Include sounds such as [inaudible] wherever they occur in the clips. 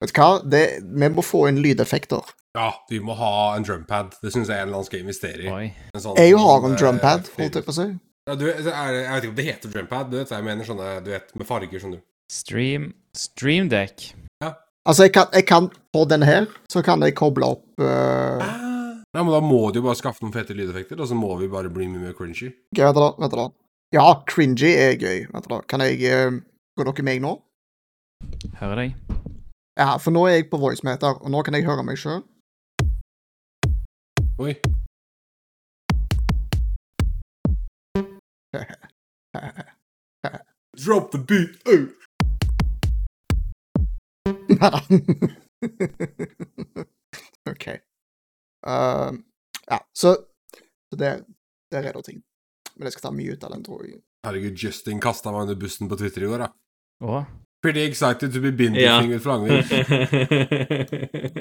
Vet du hva? Det, vi må få inn lydeffekter. Ja, vi må ha en drumpad. Det syns jeg er en eller annen skal investere i. En sånn, Jeg har en eh, drumpad, holdt jeg på å si. Ja, du, jeg vet ikke om det heter drumpad, du vet, jeg mener sånne, du vet, med farger som du. Stream Streamdeck. Altså, jeg kan, jeg kan på denne her, så kan jeg koble opp uh, Ja, men da må du jo bare skaffe noen fete lydeffekter, og så må vi bare bli mye mer cringy. Vent da, vent da. Ja, cringy er gøy. Vent da. Kan jeg uh, Går dere meg nå? Hører deg? Ja, for nå er jeg på voicemeter, og nå kan jeg høre meg sjøl. Oi. Drop the beat! out. [laughs] OK. Uh, ja, så, så der, der er det ting. Men jeg skal ta mye ut av den, tror jeg. Herregud, Justin kasta meg under bussen på Twitter i går, da. Å? Pretty excited to be Ja. binding with Flangvik.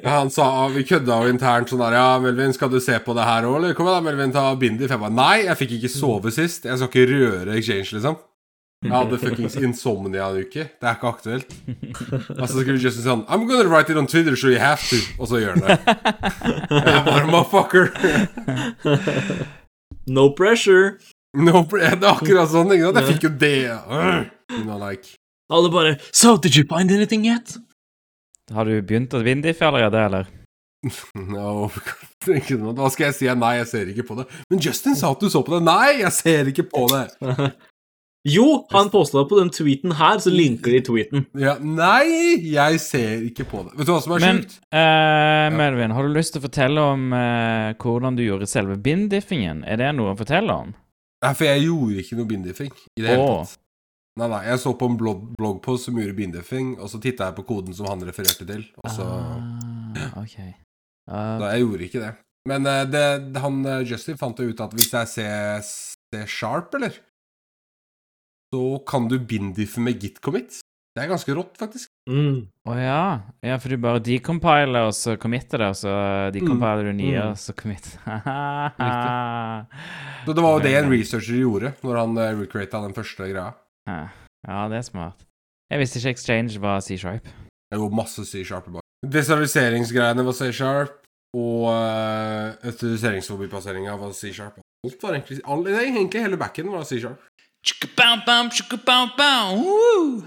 Han sa Vi kødda jo internt sånn der Ja, Melvin, skal du se på det her òg, eller? Kom igjen, da, Melvin, ta Bindi. For Jeg bare Nei, jeg fikk ikke sove sist. Jeg skal ikke røre Exchange, liksom. Jeg hadde fuckings insomnia en uke. Det er ikke aktuelt. Og så skriver Justin sånn I'm gonna write it on Twitter, so you have to. Og så gjør han det. Jeg bare Motherfucker. No pressure. No, [laughs] det er akkurat sånn. Ikke sant? Jeg fikk jo det. You know, like Alle bare So, did you find anything yet? Har du begynt å vindiffe allerede, eller? [laughs] No, [laughs] ikke. Hva skal jeg si? Nei, jeg ser ikke på det. Men Justin sa at du så på det. Nei, jeg ser ikke på det. [laughs] Jo, han posta på den tweeten her, så linker de tweeten. Ja, nei, jeg ser ikke på det. Vet du hva som er Men sjukt? eh, Melvin, har du lyst til å fortelle om uh, hvordan du gjorde selve bindiffingen? Er det noe å fortelle om? Nei, for jeg gjorde ikke noe bindiffing i det hele Åh. tatt. Nei, nei, jeg så på en blogg, bloggpost som gjorde bindiffing, og så titta jeg på koden som han refererte til, og så Ah, OK. uh, Da jeg gjorde ikke det. Men uh, det, han eh, Justin fant jo ut at hvis jeg ser, C-sharp, eller, så kan du bindiffe med git commit. Det er ganske rått, faktisk. Mm. Å ja. ja, for du bare decompiler, og så committer det, og så decompiler du nye, Mm. og så commit. [laughs] Så det var jo det en researcher gjorde når han uh, recreata den første greia. Ja, det er smart. Jeg visste ikke Exchange var C-sharp. Det går masse C-sharp bak. Visualiseringsgreiene var C-sharp, og uh, autoriseringsforbipasseringa var C-sharp. Alt var egentlig, all, det er egentlig hele backen var C-sharp. Chicka-bam-bam, chicka-bam-bam, woo!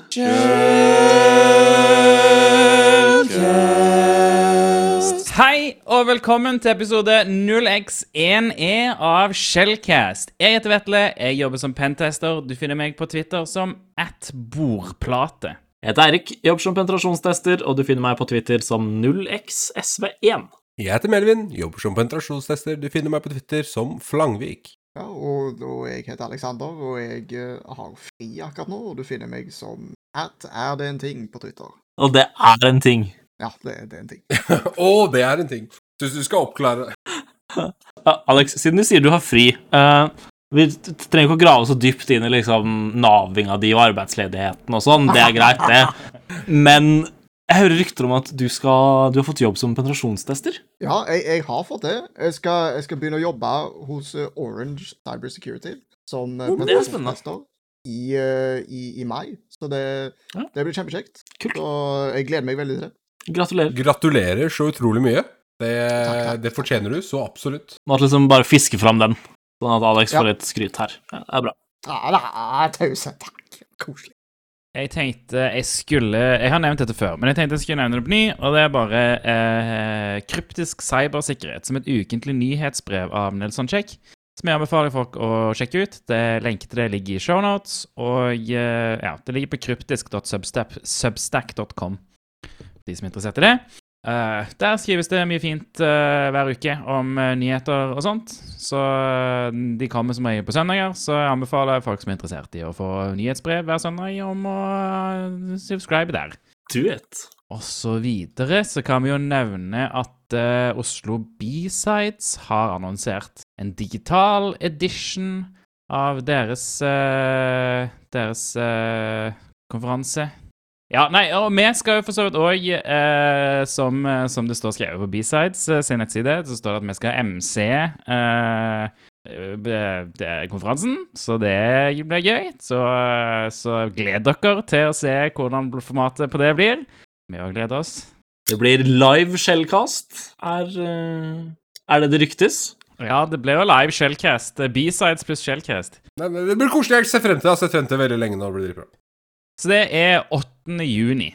Hei, og velkommen til episode 0x1E av Shellcast. Jeg heter Vetle, jeg jobber som pentester. Du finner meg på Twitter som atbordplate. Jeg heter Eirik, jobber som penetrasjonstester, og du finner meg på Twitter som 0xsv1. Jeg heter Melvin, jobber som penetrasjonstester. Du finner meg på Twitter som Flangvik. Ja, og, og jeg heter Alexander, og jeg eh, har fri akkurat nå, og du finner meg som at er det en ting på Twitter. Og det er en ting. Ja, det, det er en ting. [laughs] Å, det er en ting. Så du skal oppklare Alex, siden du sier du har fri uh, Vi trenger ikke å grave så dypt inn i liksom navinga di og arbeidsledigheten og sånn. Det er greit, det. Men jeg hører rykter om at du, skal, du har fått jobb som penetrasjonstester. Ja, jeg, jeg har fått det. Jeg skal, jeg skal begynne å jobbe hos Orange Orange Cybersecurity som uh, Oh, det er spennende. i, eh, i, i mai. Så det, Ja. det blir kjempekjekt. Kult. Så jeg gleder meg veldig til det. Gratulerer. Gratulerer så utrolig mye. Det, Takk, takk. det fortjener du så absolutt. Måtte liksom bare fiske fram den, sånn at Alex Ja. får litt skryt her. Det er bra. Ja, det er tause. Takk. Koselig. Jeg tenkte jeg skulle Jeg har nevnt dette før, men jeg tenkte jeg skulle nevne det på ny. Og det er bare eh, kryptisk cybersikkerhet som et ukentlig nyhetsbrev av Nelson Check. Som jeg anbefaler folk å sjekke ut. Det Lenke til det ligger i shownotes. Og eh, ja, det ligger på kryptisk.substack.com. De som er interessert i det. Uh, der skrives det mye fint uh, hver uke om uh, nyheter og sånt. Så de kommer som regel på søndager, så jeg anbefaler folk som er interessert i å få nyhetsbrev hver søndag, om å subscribe der. Do it. Og så videre så kan vi jo nevne at Oslo B-Sides har annonsert en digital edition av deres deres konferanse. Ja, nei, og vi skal jo for så vidt òg, eh, som, eh, som det står skrevet på B-Sides eh, sin nettside, så står det at vi skal MC eh, eh, det er konferansen, så det blir gøy. Så, så gled dere til å se hvordan formatet på det blir. Vi òg gleder oss. Det blir live Shellcast. Er, er det det ryktes? Ja, det ble jo live Shellcast. B-sides pluss Shellcast. Nei, men Det blir koselig. Jeg ser frem til det. Jeg har sett frem til det veldig lenge nå. Det blir dritbra. Så det er 8. juni.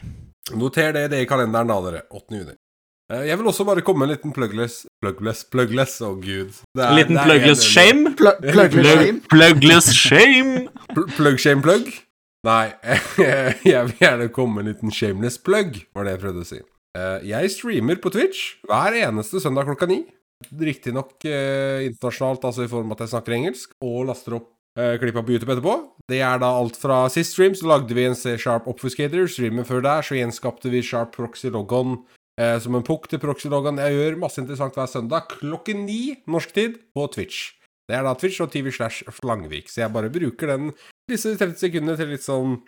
Noter det, det i kalenderen da, dere. 8. juni. Eh, Jeg vil også bare komme med en liten plugless Plugless, plugless, å gud. Det er- En liten plugless shame? Plug, plug, Plug- shame. Plugless shame? Plug shame plug? Nei, [laughs] jeg vil gjerne komme med en liten shameless plug, var det jeg prøvde å si. Eh, Jeg streamer på Twitch hver eneste søndag klokka ni. Riktignok uh, internasjonalt, altså i form av at jeg snakker engelsk, og laster opp klipp på YouTube etterpå. Det er da alt fra sist stream, så lagde vi en C-sharp obfuscator. Streamen før der, så gjenskapte vi sharp proxy logon eh, som en pukk til proxy logon. Jeg gjør masse interessant hver søndag klokken ni norsk tid på Twitch. Det er da Twitch og TV slash Flangvik, så jeg bare bruker den disse 30 sekundene til litt sånn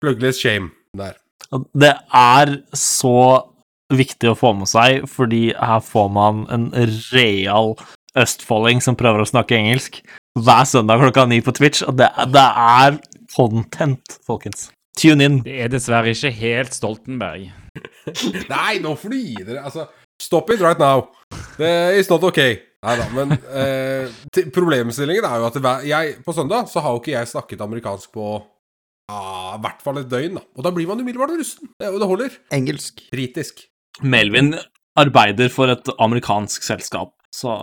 plugless shame der. Det er så viktig å få med seg, fordi her får man en real østfolding som prøver å snakke engelsk hver søndag klokka ni på Twitch, og det, det er content, folkens. Tune in. Det er dessverre ikke helt Stoltenberg. [laughs] Nei, nå får du gi dere! Altså, stop it right now. Det is not okay. Nei da, men eh, problemstillingen er jo at jeg, på søndag så har jo ikke jeg snakket amerikansk på ja, i hvert fall et døgn. da. Og da blir man umiddelbart rusten. Det, og det holder. Engelsk. Britisk. Melvin arbeider for et amerikansk selskap, så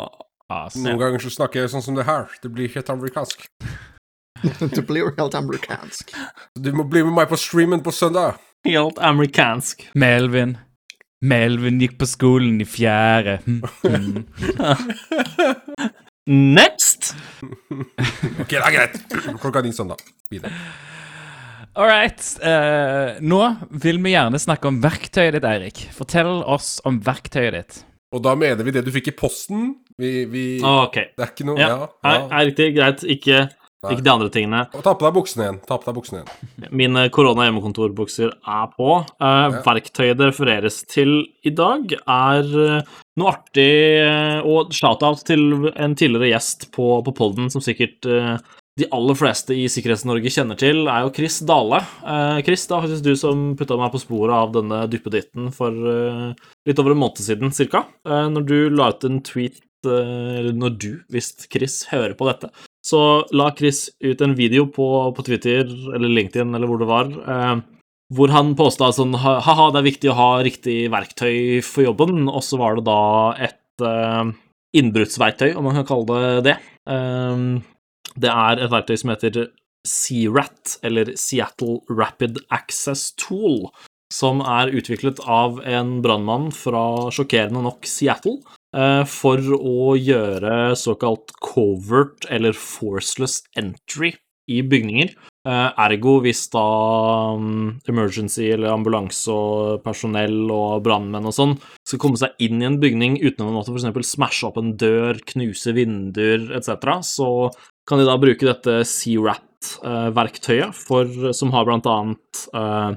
Altså. Noen ganger så snakker jeg sånn som det her. Det blir helt amerikansk. [laughs] det blir helt amerikansk. Du må bli med meg på streamen på søndag. helt amerikansk. Melvin. Melvin gikk på skolen i fjerde. Hm. [laughs] Next! [laughs] Ok, det er greit. Klokka ni søndag. Videre. All right. Uh, nå vil vi gjerne snakke om verktøyet ditt, Eirik. Fortell oss om verktøyet ditt. Og da mener vi det du fikk i posten. Vi, vi okay. Det er ikke noe Ja, Ja. ja. er riktig. Greit. Ikke, ikke de andre tingene. Og ta på deg buksene igjen. Ta på deg buksene igjen. Mine korona-hjemmekontorbukser er på. Eh, Verktøyet det refereres til i dag, er eh, noe artig eh, Og shout-out til en tidligere gjest på, på podden som sikkert eh, de aller fleste i Sikkerhets-Norge kjenner til, er jo Chris Dale. Eh, Chris, det var faktisk du som putta meg på sporet av denne duppeditten for eh, litt over en måned siden, cirka. Eh, når du la ut en tweet eh, Eller når du, hvis Chris hører på dette, så la Chris ut en video på, på Twitter eller LinkedIn eller hvor det var, eh, hvor han påsta sånn ha-ha, det er viktig å ha riktig verktøy for jobben, og så var det da et eh, innbruddsverktøy, om man kan kalle det det. Det er et verktøy som heter CRAT, eller Seattle Rapid Access Tool, som er utviklet av en brannmann fra sjokkerende nok Seattle eh, for å gjøre såkalt covert eller forceless entry i bygninger. Eh, Ergo hvis da mm, emergency eller ambulanse og personell og brannmenn og sånn skal komme seg inn i en bygning uten å måtte f.eks. smashe opp en dør, knuse vinduer etc., så kan de da bruke dette CRAT-verktøyet, som har blant annet eh,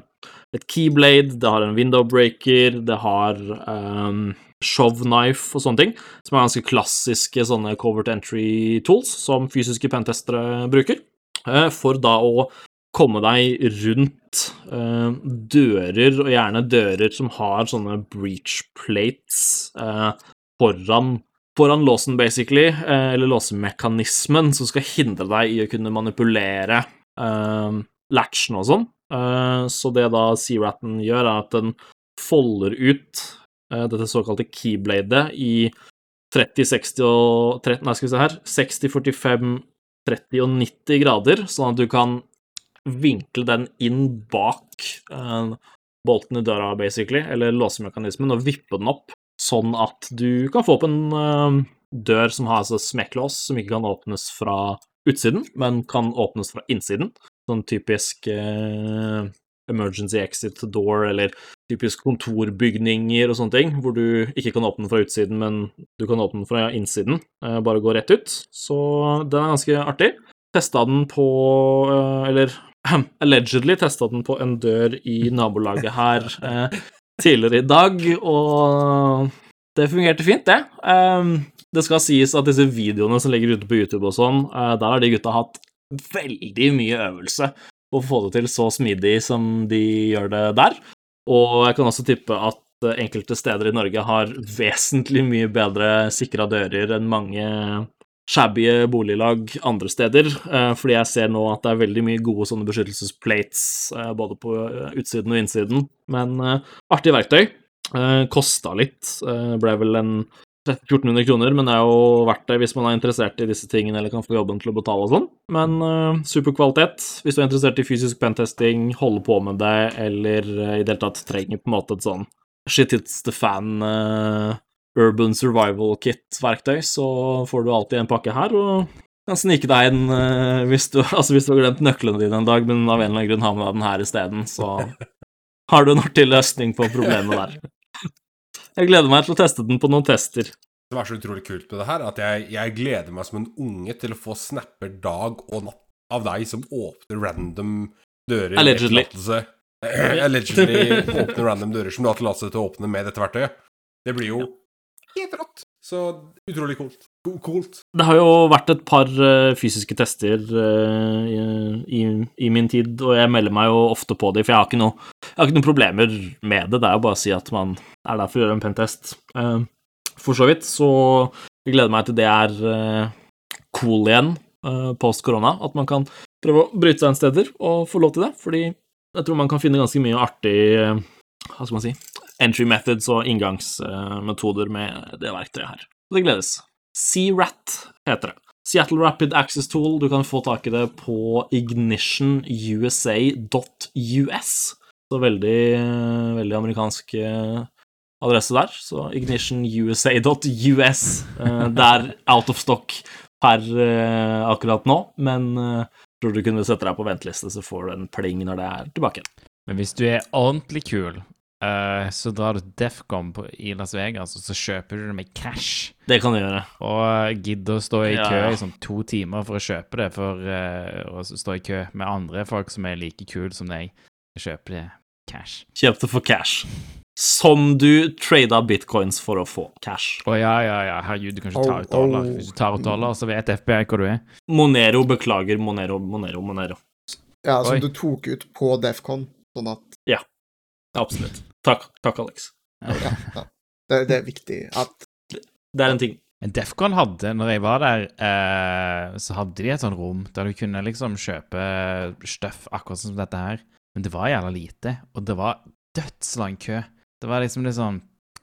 et keyblade, det har en window breaker, det har um, shove knife og sånne ting, som er ganske klassiske sånne covert entry tools som fysiske pentestere bruker, eh, for da å komme deg rundt uh, dører, og gjerne dører som har sånne breach plates uh, foran foran låsen, basically, eh, eller låsemekanismen, som skal hindre deg i å kunne manipulere eh, latchen og sånn. Eh, så det da C-ratten gjør, er at den folder ut eh, dette såkalte keybladet i 30, 60 og 30, Nei, skal vi se her 60, 45, 30 og 90 grader, sånn at du kan vinkle den inn bak bolten i døra, basically, eller låsemekanismen, og vippe den opp sånn at du kan få opp en uh, dør som har altså smekklås, som ikke kan åpnes fra utsiden, men kan åpnes fra innsiden. Sånn typisk uh, emergency exit door, eller typisk kontorbygninger og sånne ting, hvor du ikke kan åpne fra utsiden, men du kan åpne fra innsiden. Uh, bare gå rett ut. Så den er ganske artig. Testa den på Eller [clears throat] allegedly testa den på en dør i nabolaget her tidligere i dag, og det fungerte fint, det. Um, det skal sies at disse videoene som ligger ute på YouTube og sånn, uh, der har de gutta hatt veldig mye øvelse på å få det til så smidig som de gjør det der. Og jeg kan også tippe at eh, enkelte steder i Norge har vesentlig mye bedre sikra dører enn mange shabby boliglag andre steder, eh, fordi jeg ser nå at det er veldig mye gode sånne beskyttelsesplates eh, både på eh, utsiden og innsiden. Men artig verktøy. Kosta litt. Ble vel en 1400 kroner, men det er jo verdt det hvis man er interessert i disse tingene eller kan få jobben til å betale og sånn. Men uh, super kvalitet. Hvis du er interessert i fysisk pentesting, holde på med det, eller uh, i det hele tatt trenger på en måte et sånn shit hits the fan uh, urban survival kit-verktøy, så får du alltid en pakke her, og kan snike deg inn uh, hvis, du, [laughs] altså hvis du har glemt nøklene dine en dag, men av en eller annen grunn har med deg den her isteden, så [laughs] har du en artig løsning på problemet der. Jeg gleder meg til å teste den på noen tester. Det som er så utrolig kult med det her, at jeg, jeg gleder meg som en unge til å få snapper dag og natt av deg som åpner random dører Allegedly. [clears throat] Allegedly åpner random dører som du har tillatelse til å åpne med dette verktøyet. Det blir jo helt rått. Så utrolig kult. Kult. Det har jo vært et par eh, fysiske tester eh, i, i min tid, og jeg melder meg jo ofte på de, for jeg har ikke noe, jeg har ikke noen problemer med det. Det er jo bare å si at man er der for å gjøre en pentest. Uh, for så vidt, så jeg gleder meg til det er eh, cool igjen post korona, at man kan prøve å bryte seg inn steder og få lov til det, fordi jeg tror man kan finne ganske mye artig eh, hva skal man si, entry methods og inngangsmetoder med det verktøyet her. Det gledes. C-RAT heter det. Seattle Rapid Access Tool. Du kan få tak i det på ignitionusa.us. Så veldig, veldig amerikansk eh, adresse der. Så ignitionusa.us. Eh, Det er out of stock per eh, akkurat nå, men tror du kunne sette deg på venteliste, så får du en pling når det er tilbake. Men hvis du er ordentlig kul, eh, så drar du til Defcon på, i Las Vegas, og så kjøper du det med cash. Det kan du gjøre. Og gidder å stå i Ja. kø i sånn to timer for å kjøpe det, for uh, å stå i kø med andre folk som er like kule som deg. Kjøpe det cash. Kjøp det for cash. Som du trada bitcoins for å få cash. Å ja, ja, ja, herregud, du kan ikke ta ut dollar. Hvis du tar ut dollar, så vet FBI hvor du er. Monero, beklager. Monero, Monero, Monero. Ja, som Oi. du tok ut på Defcon, sånn at Absolutt. Takk, takk, Alex. ja, ja. Det, det er viktig at Det er en ting. Defcon hadde, når jeg var der, eh, så hadde de et sånt rom der du kunne liksom kjøpe støff akkurat som dette her. Men det var jævla lite, og det var dødslang kø. Det var liksom litt sånn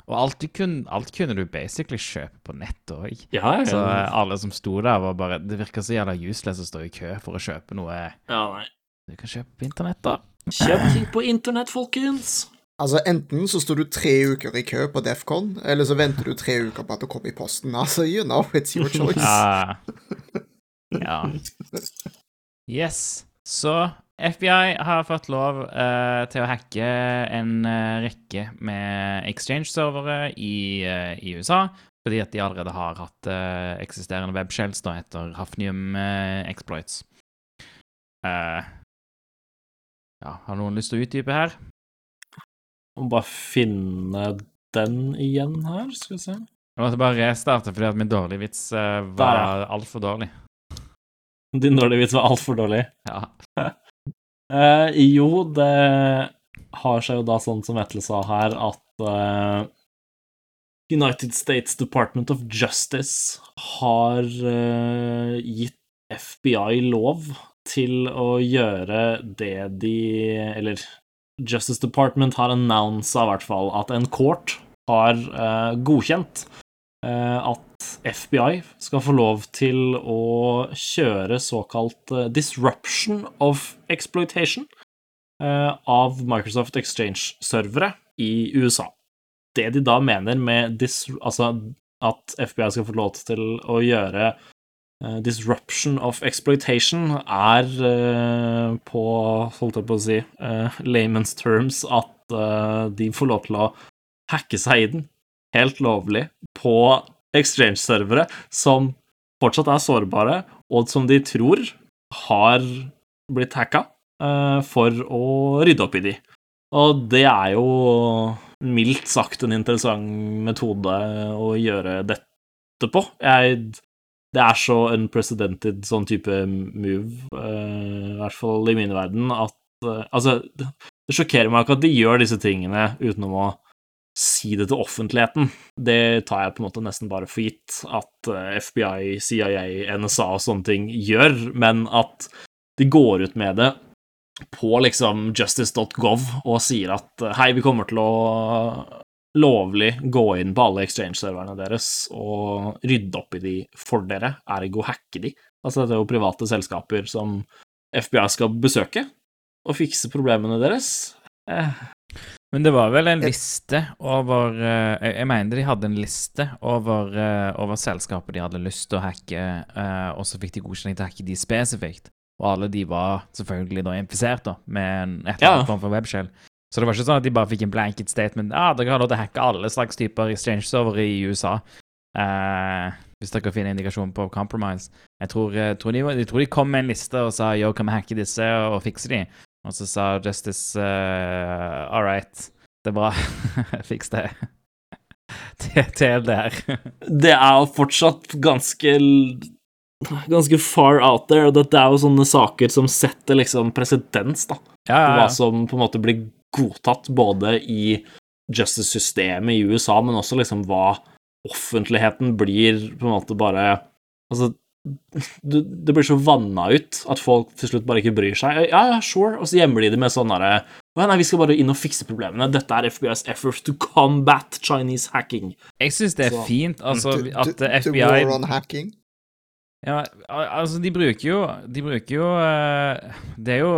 Og alt, du kunne, alt kunne du basically kjøpe på nett òg. Ja, ja, Så eh, alle som sto der, var bare Det virka så jævla useless å stå i kø for å kjøpe noe ja nei. du kan kjøpe på internett, da. Kjøp ting på internett, folkens. Altså, enten så står du tre uker i kø på Defcon, eller så venter du tre uker på at det kommer i posten. Altså, you know, it's your [laughs] choice. Ja. ja. Yes. Så FBI har fått lov uh, til å hacke en uh, rekke med exchange-servere i, uh, i USA, fordi at de allerede har hatt eksisterende webshells da etter Hafnium-exploits. Eh, ja, har noen lyst til å utdype her? Må bare finne den igjen her, skal vi se. Jeg måtte bare restarte fordi at min dårlige vits eh, var altfor dårlig. Din dårlige vits var altfor dårlig. Ja. uh, [laughs] jo, det har seg jo da sånn som Vetle sa her, at uh, United States Department of Justice har uh, gitt FBI lov til å gjøre det de Eller Justice Department har annonsa i hvert fall at en court har uh, godkjent uh, at FBI skal få lov til å kjøre såkalt uh, disruption of exploitation av Microsoft Exchange-servere i USA. Det de da mener med dis altså at FBI skal få lov til å gjøre eh, disruption of exploitation, er uh, på, holdt jeg på å si, uh, layman's terms at de får lov til å hacke seg i den, helt lovlig på exchange-servere som fortsatt er sårbare, og som de tror har blitt hacka for å rydde opp i de. Og det er jo mildt sagt en interessant metode å gjøre dette på. Jeg, det er så unprecedented sånn type move, uh, i hvert fall i min verden, at uh, Altså, det, sjokkerer meg ikke at de gjør disse tingene utenom å si det til offentligheten. Det tar jeg på en måte nesten bare for gitt at uh, FBI, CIA, NSA og sånne ting gjør, men at de går ut med det på liksom justice.gov og sier at eh, hei, vi kommer til å lovlig gå inn på alle exchange-serverne deres og rydde opp i de for dere, ergo hacke de. Altså, det er jo private selskaper som FBI skal besøke og fikse problemene deres. Eh, Men det var vel en liste over eh, Jeg, mener de hadde en liste over, eh, over selskaper de hadde lyst til å hacke, eh, og så fikk de godkjenning til å hacke de spesifikt. Og alle de var selvfølgelig da infisert da, med en et eller Ja. form for webshell. Så det var ikke sånn at de bare fikk en blanket statement. Ah, dere har lov til å hacke alle slags typer exchange-servere i USA. Uh, hvis dere finner indikasjon på compromise. Jeg tror, jeg tror, de, jeg tror de kom med en liste og sa yo, kan vi hacke disse og fikse de? Og så sa Justice uh, all right, det er bra, [laughs] fiks det. [laughs] der. [laughs] det er jo fortsatt ganske ganske far out there, og dette er jo sånne saker som setter liksom presedens, da. Ja, ja, ja, hva som på en måte blir godtatt både i justice-systemet i USA, men også liksom hva offentligheten blir på en måte bare Altså, du, det blir så vanna ut at folk til slutt bare ikke bryr seg. Ja, ja, sure, og så gjemmer de det med sånn derre Nei, vi skal bare inn og fikse problemene. Dette er FBI's effort to combat Chinese hacking. Jeg syns det er Så- fint, altså, at to- to FBI war on hacking. Ja, altså, de bruker jo De bruker jo eh, Det er jo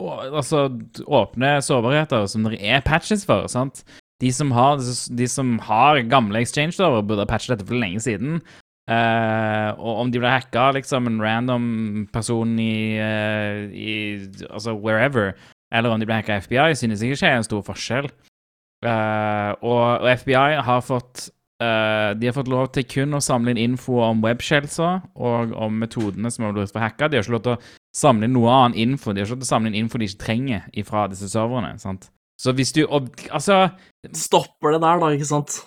altså åpne sårbarheter som det er patches for, sant? De som har, de som har gamle exchange-server, burde ha patchet dette for lenge siden. Uh, og om de blir hacka, liksom en random person i, uh, i Altså wherever, eller om de blir hacka av FBI, synes jeg ikke er en stor forskjell. Uh, og, og FBI har fått de har fått lov til kun å samle inn info om webshelser og om metodene som har blitt for hacka. De har ikke lov til å samle inn noe annen info. De har ikke samle inn info de ikke trenger ifra disse serverne. sant? Så hvis du og, Altså, Stopper det der, da, ikke sant?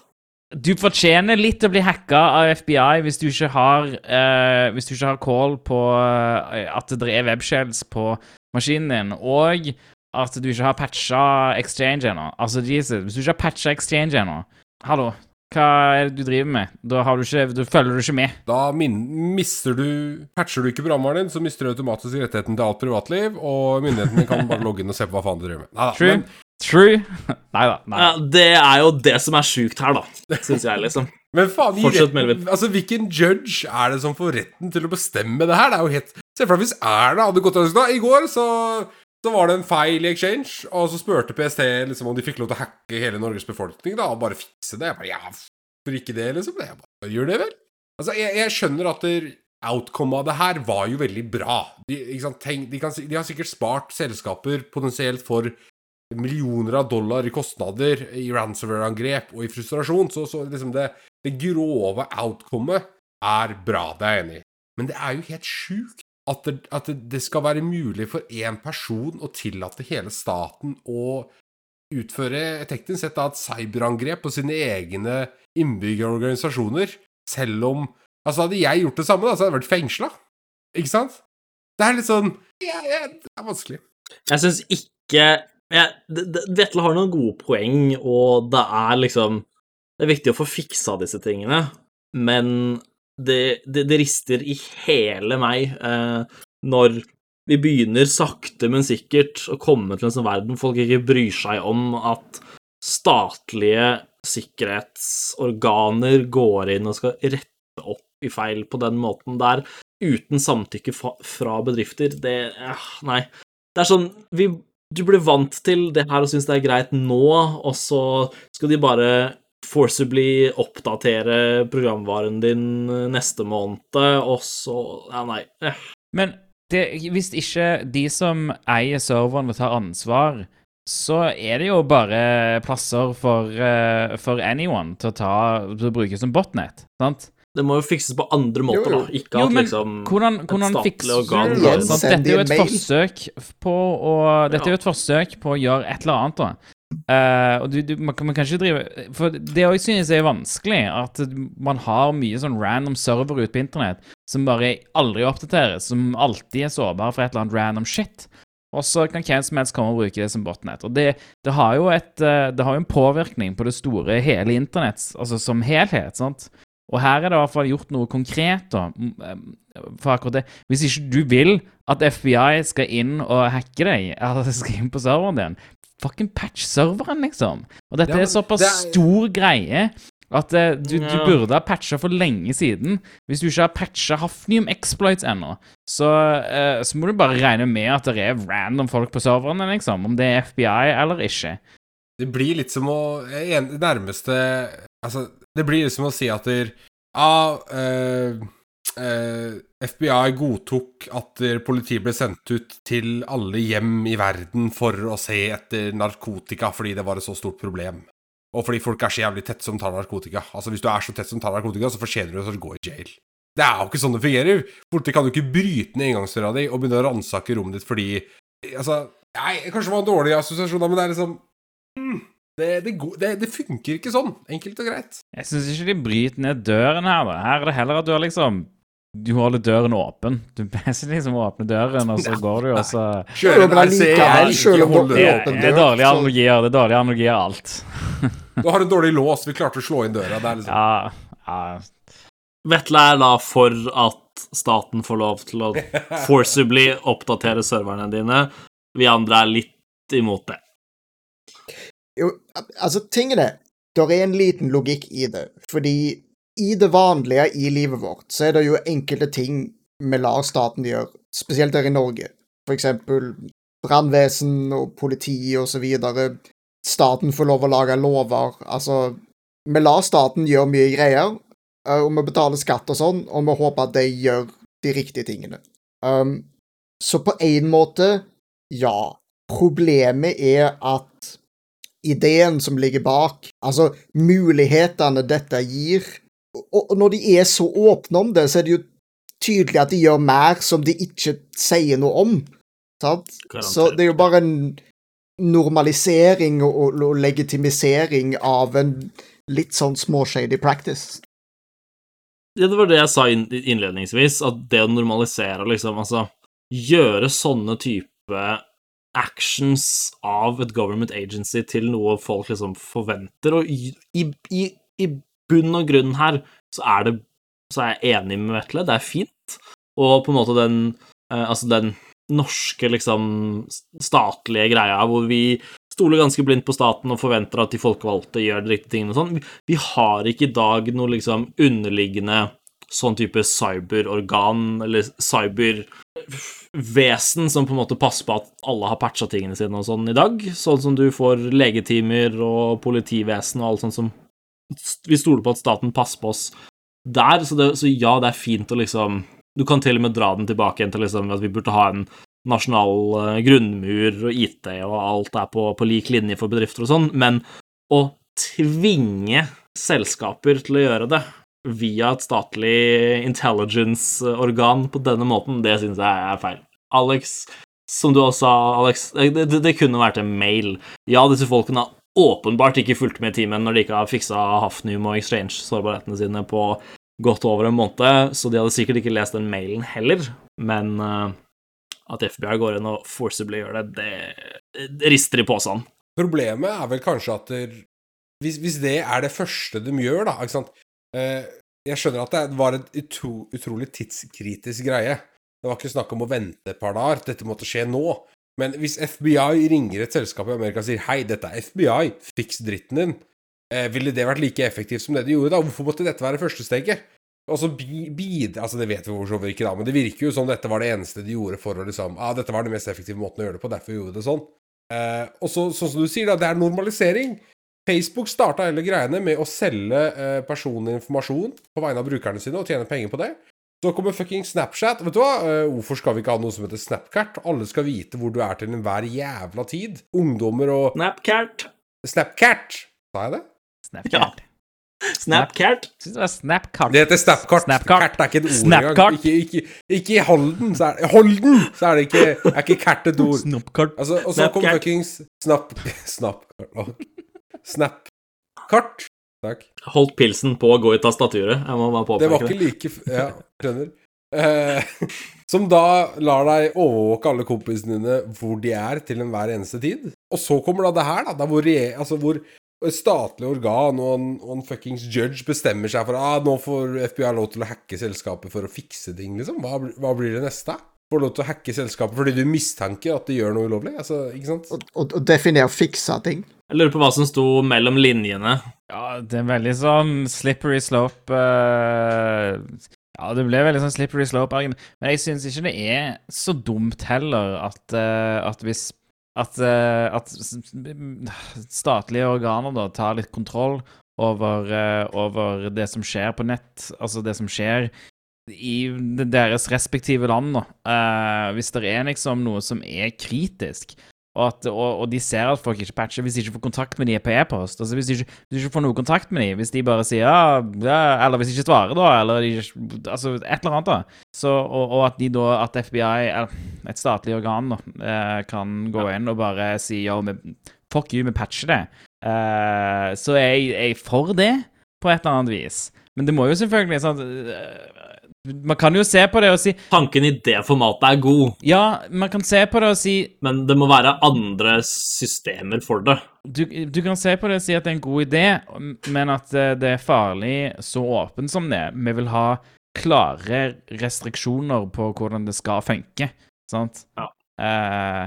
du fortjener litt å bli hacka av FBI hvis du ikke har uh, Hvis du ikke har call på eh, at det er webshells på maskinen din, og at du ikke har patcha Exchange ennå. Altså, Jesus, hvis du ikke har patcha Exchange ennå Hallo, hva er det du driver med? Da, har du ikke, da følger du ikke med. Da min mister du Patcher du ikke programvaren din, så mister du automatisk rettigheten til alt privatliv, og myndighetene kan bare [laughs] logge inn og se på hva faen du driver med. Neida, True. men True. [laughs] Nei da. Ja, det er jo det som er sjukt her, da, syns jeg, liksom. [laughs] Men faen, gi Fortsett, retten- Altså, hvilken judge er det som får retten til å bestemme det her? Det er jo helt Se for deg hvis Erna hadde gått og sagt I går så, så var det en feil i Exchange, og så spurte PST liksom om de fikk lov til å hacke hele Norges befolkning da, og bare fikse det. Jeg bare, ja, for ikke det, liksom? Jeg bare, gjør det vel? Altså, jeg, jeg skjønner at outcomet outcome av det her var jo veldig bra. De, sant, tenk, de, kan, de har sikkert spart selskaper potensielt for millioner av dollar i kostnader i ransomware-angrep og i frustrasjon, så, så liksom det, det grove outcomet er bra, det er jeg enig i. Men det er jo helt sjukt at det, at det, skal være mulig for én person å tillate hele staten å utføre teknisk sett et cyberangrep på sine egne innbyggerorganisasjoner, selv om Altså, hadde jeg gjort det samme, da, så hadde jeg vært fengsla. Ikke sant? Det er litt sånn ja, ja, Det er vanskelig. Jeg syns ikke jeg, Vetle har noen gode poeng, og det er liksom Det er viktig å få fiksa disse tingene, men det, det, det rister i hele meg eh, når vi begynner sakte, men sikkert å komme til en sånn verden folk ikke bryr seg om at statlige sikkerhetsorganer går inn og skal rette opp i feil på den måten der, uten samtykke fra bedrifter. Det eh, Nei. Det er sånn vi, Du blir vant til det her og syns det er greit nå, og så skal de bare forcibly oppdatere programvaren din neste måned, og så Ja, nei. Eh. Men det, hvis ikke de som eier serverne, tar ansvar, så er det jo bare plasser for, eh, for anyone til å, ta, til å bruke som botnet, sant? Det må jo fikses på andre måter, Jo, jo. da. Ikke Jo, at men liksom Hvordan, hvordan statlig organ Dette er jo et forsøk på å Dette er jo et forsøk på å gjøre et eller annet, da. Eh, og du, du, man, man kan ikke drive For det òg synes jeg er vanskelig, at man har mye sånn random server ute på internett som bare aldri oppdateres, som alltid er sårbare for et eller annet random shit. og så kan hvem som helst komme og bruke det som botnet. Og det, det, har jo et, eh, det har jo en påvirkning på det store, hele internett, altså som helhet. sant? Og her er det i hvert fall gjort noe konkret da, eh, for akkurat det. Hvis ikke du vil at FBI skal inn og hacke deg, [laughs] eller skal inn på serveren din, fucking patch serveren, liksom. Og dette Ja, men er såpass det er- stor greie at uh, du, du burde ha patcha for lenge siden. Hvis du ikke har patcha Hafnium Exploits ennå, så, uh, så må du bare regne med at det er random folk på serverne, liksom. Om det er FBI eller ikke. Det blir litt som å en, nærmeste Altså, det blir litt som å si at der, ah, eh, FBI godtok at politiet ble sendt ut til alle hjem i verden for å se etter narkotika fordi det var et så stort problem. Og fordi folk er så jævlig tett som tar narkotika. Altså, hvis du er så tett som tar narkotika, så fortjener du å gå i jail. Det er jo ikke sånn det fungerer. Politiet kan jo ikke bryte ned inngangsdøra di og begynne å ransake rommet ditt fordi Altså, nei, kanskje det var en dårlig assosiasjon, men det er liksom mm, det, det, det, det funker ikke sånn. Enkelt og greit. Jeg syns ikke de bryter ned døren her, da. Her er det heller at du har liksom Du holder døren åpen. Du [laughs] basically liksom åpne døren, og så går du, og så Det er allikevel, selv om holder Det er, det er dårlige så- analogier. Det er dårlige analogier alt. Du har en dårlig lås, vi klarte å slå inn døra. Det er liksom Ja, ja Vetle er da for at staten får lov til å [laughs] forcibly oppdatere serverne dine. Vi andre er litt imot det. Jo, altså, ting er det. Det er en liten logikk i det. Fordi i det vanlige i livet vårt, så er det jo enkelte ting vi lar staten gjøre, spesielt her i Norge. For eksempel brannvesen og politi og så videre. Staten får lov å lage lover. Altså, vi lar staten gjøre mye greier, eh, og vi betaler skatt og sånn, og vi håper at de gjør de riktige tingene. Um, så på en måte, ja. Problemet er at ideen som ligger bak, altså mulighetene dette gir Og når de er så åpne om det, så er det jo tydelig at de gjør mer som de ikke sier noe om. Sant? Så det er jo bare en normalisering og, og, legitimisering av en litt sånn småshady practice. Ja, det var det jeg sa innledningsvis, at det å normalisere liksom, altså Gjøre sånne type actions av et government agency til noe folk liksom forventer, og i, i, i bunn og grunn her så er det Så er jeg enig med Vetle, det er fint, og på en måte den eh, Altså den norske, liksom, statlige greia hvor vi stoler ganske blindt på staten og forventer at de folkevalgte gjør de riktige tingene og sånn. Vi, har ikke i dag noe liksom underliggende sånn type cyberorgan eller cybervesen som på en måte passer på at alle har patcha tingene sine og sånn i dag. Sånn som du får legetimer og politivesen og alt sånt som Vi stoler på at staten passer på oss der, så, det, så ja, det er fint å liksom Du kan til og med dra den tilbake igjen til liksom at vi burde ha en nasjonal eh, grunnmur og IT og alt er på, på lik linje for bedrifter og sånn, men å tvinge selskaper til å gjøre det via et statlig intelligence-organ på denne måten, det syns jeg er feil. Alex, som du også sa, Alex, det, det, kunne vært en mail. Ja, disse folkene har åpenbart ikke fulgt med i timen når de ikke har fiksa Hafnium og Exchange-sårbarhetene sine på godt over en måned, så de hadde sikkert ikke lest den mailen heller, men eh, at FBI går inn og forcibly gjør det, det, det rister i posen. Problemet er vel kanskje at der, hvis, hvis det er det første de gjør, da ikke sant? Eh, Jeg skjønner at det var en utro, utrolig tidskritisk greie. Det var ikke snakk om å vente et par dager. Dette måtte skje nå. Men hvis FBI ringer et selskap i Amerika og sier 'Hei, dette er FBI, fiks dritten din', eh, ville det vært like effektivt som det de gjorde da? Hvorfor måtte dette være første steget? Og så bi- bidra Altså, det vet vi for så vidt ikke, da, men det virker jo som dette var det eneste de gjorde for å liksom ah, dette var den mest effektive måten å gjøre det på, derfor gjorde vi det sånn. Eh, og så, sånn som du sier, da, det er normalisering. Facebook starta hele greiene med å selge eh, personlig informasjon på vegne av brukerne sine og tjene penger på det. Så kommer fucking Snapchat. Vet du hva? Eh, hvorfor skal vi ikke ha noe som heter Snapcart? Alle skal vite hvor du er til enhver jævla tid. Ungdommer og Snapcart. Snapcart. Sa jeg det? Snapcart. Ja. Snapcart? det var Snapcard. Det heter Snapkart. Snapkart. Kart er ikke et ord engang. Ikke, ikke, ikke i Holden, så er, Holden, så er det ikke Er ikke kart et ord. Snapcart. Altså, og så kom fuckings Snap... [laughs] Snap... Snapkart. Takk. Holdt pilsen på å gå i tastaturet. Jeg må bare Det var ikke like Ja, skjønner. Eh, [laughs] som da lar deg overvåke alle kompisene dine hvor de er til enhver eneste tid. Og så kommer da det her, da, da hvor, altså hvor statlig organ og en, og en fuckings judge bestemmer seg for ah, nå får FBI lov til å hacke selskapet for å fikse ting, liksom. Hva, hva blir det neste? Får lov til å hacke selskapet fordi du mistenker at de gjør noe ulovlig? Altså, ikke sant? Og, og, og definere fiksa ting. Jeg lurer på hva som sto mellom linjene. Ja, det er veldig sånn slippery slope uh, Ja, det ble veldig sånn slippery slope-argument. Men jeg syns ikke det er så dumt heller at, uh, at hvis at, uh, at statlige organer da tar litt kontroll over, over det som skjer på nett, altså det som skjer i deres respektive land, da. Uh, hvis det er liksom noe som er kritisk, og, at, og, og de ser at folk ikke patcher hvis de ikke får kontakt med de på e-post. Altså hvis de, ikke, hvis de ikke får noe kontakt med de, hvis de bare sier ja, ja eller hvis de ikke svarer, da, eller de, altså et eller annet, da. Så, og, og at de da, at FBI, et statlig organ, da, uh, kan gå inn og bare si ja, vi- fuck you, vi patcher det. Uh, så er jeg, er jeg for det, på et eller annet vis. Men det må jo selvfølgelig sånn Man kan jo se på det og si Tanken i det formatet er god, Ja, man kan se på det og si men det må være andre systemer for det. du, du kan se på det og si at det er en god idé, men at eh, det er farlig så åpent som det. Vi vil ha klare restriksjoner på hvordan det skal funke, sant? Ja. Uh,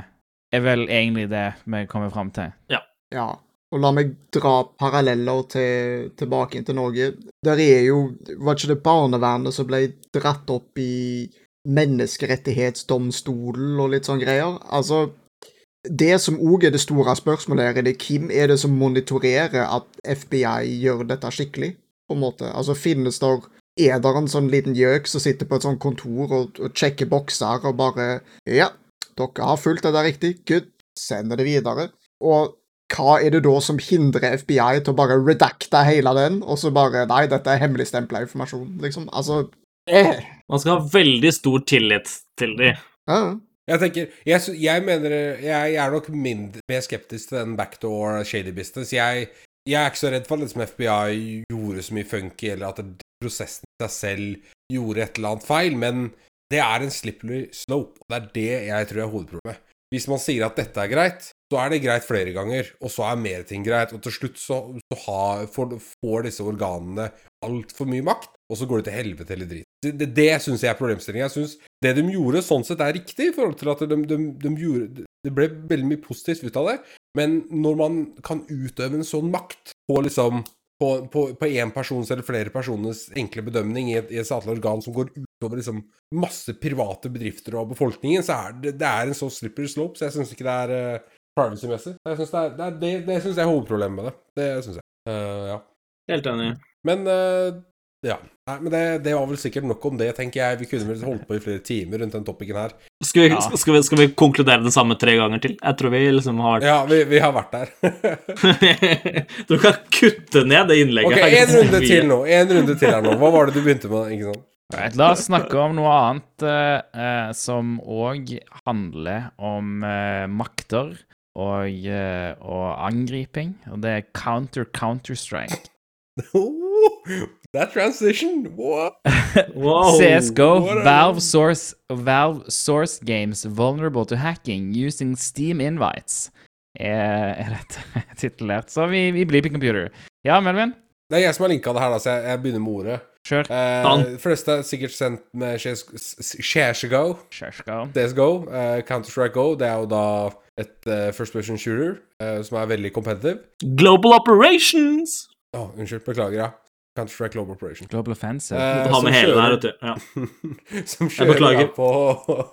er vel egentlig det vi kommer fram til. Ja. Ja. Og la meg dra paralleller til, tilbake til Norge. Der er jo Var ikke det barnevernet som ble dratt opp i menneskerettighetsdomstolen og litt sånn greier? Altså Det som òg er det store spørsmålet her, er det hvem er det som monitorerer at FBI gjør dette skikkelig, på en måte? Altså finnes der er det en sånn liten gjøk som sitter på et sånt kontor og, og sjekker bokser og bare Ja, dere har fulgt det der riktig. Good. Sender det videre. Og hva er det da som hindrer FBI til å bare redacte hele den, og så bare Nei, dette er hemmeligstempla informasjon, liksom? Altså eh. Man skal ha veldig stor tillit til de. ja. Jeg tenker, jeg, jeg mener jeg, jeg er nok mindre, mer skeptisk til den backdoor shady business. Jeg, jeg er ikke så redd for at liksom FBI gjorde så mye funky, eller at prosessen i seg selv gjorde et eller annet feil, men det er en slippery slope. og Det er det jeg tror er hovedproblemet. Hvis man sier at dette er greit, så er det greit flere ganger, og så er mer ting greit. Og til slutt så, så har, får, får disse organene altfor mye makt, og så går det til helvete eller drit. Det, det, det syns jeg er problemstillingen. Jeg syns det de gjorde, sånn sett er riktig, i forhold til at de, de, de gjorde Det ble veldig mye positivt ut av det, men når man kan utøve en sånn makt på liksom på, på, en persons eller flere personers enkle bedømning i et, i et statlig organ som går utover liksom masse private bedrifter og befolkningen, så er det, det er en så slippery slope, så jeg syns ikke det er uh, privacy-messig. Det, er, det, det, det synes jeg er hovedproblemet med det. Det syns jeg. Uh, ja. Helt enig. Men uh, ja. Nei, men det, det var vel sikkert nok om det, tenker jeg. Vi kunne vel holdt på i flere timer rundt den topicen her. Skal vi, Ja. skal, vi, skal vi konkludere det samme tre ganger til? Jeg tror vi liksom har vært Ja, vi, vi har vært der. [laughs] Du kan kutte ned det innlegget. ok, en runde til nå. En runde til her nå. Hva var det du begynte med? ikke sant? Right, la oss snakke om noe annet eh, eh, som òg handler om eh, makter og, eh, og angriping, og det er counter-counter-strike. [laughs] That transition! [laughs] What? Wow. CSGO, what Valve source, Valve source games vulnerable to hacking using Steam invites. Er, er dette [laughs] titulert? Så vi, vi blir på computer. Ja, Melvin? Det er jeg som har linka det her, da, så jeg, jeg begynner med ordet. Kjør. Eh, de fleste er sikkert sendt med CSGO. CSGO. CSGO, eh, Counter-Strike Go, det er jo da et uh, first person shooter uh, som er veldig competitive. Global Operations! Å, unnskyld, beklager, ja. Counter-Strike Global Operation. Global Offensive. Eh, har med hele kjører- der, vet du. Ja. [laughs] som kjører beklager. da på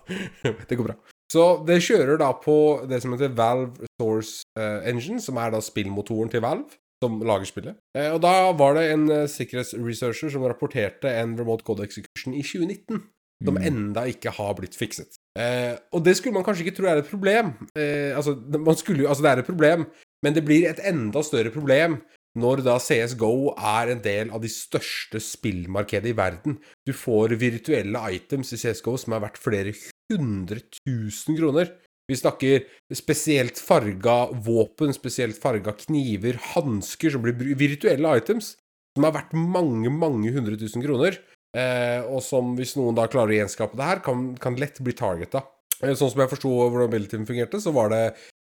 [laughs] Det går bra. Så det kjører da på det som heter Valve Source uh, Engine, som er da spillmotoren til Valve, som lager spillet. Eh, og da var det en uh, sikkerhetsresearcher som rapporterte en remote code execution i 2019, som Mm. enda ikke har blitt fikset. Eh, og det skulle man kanskje ikke tro er et problem. Eh, altså, man skulle, altså, det er et problem, men det blir et enda større problem når da CSGO er en del av de største spillmarkedene i verden. Du får virtuelle items i CSGO som er verdt flere hundre tusen kroner. Vi snakker spesielt farga våpen, spesielt farga kniver, hansker som blir virtuelle items, som er verdt mange, mange hundre tusen kroner. Eh, og som, hvis noen da klarer å gjenskape det her, kan, kan lett bli targeta. Eh, sånn som jeg forsto hvordan abilityen fungerte, så var det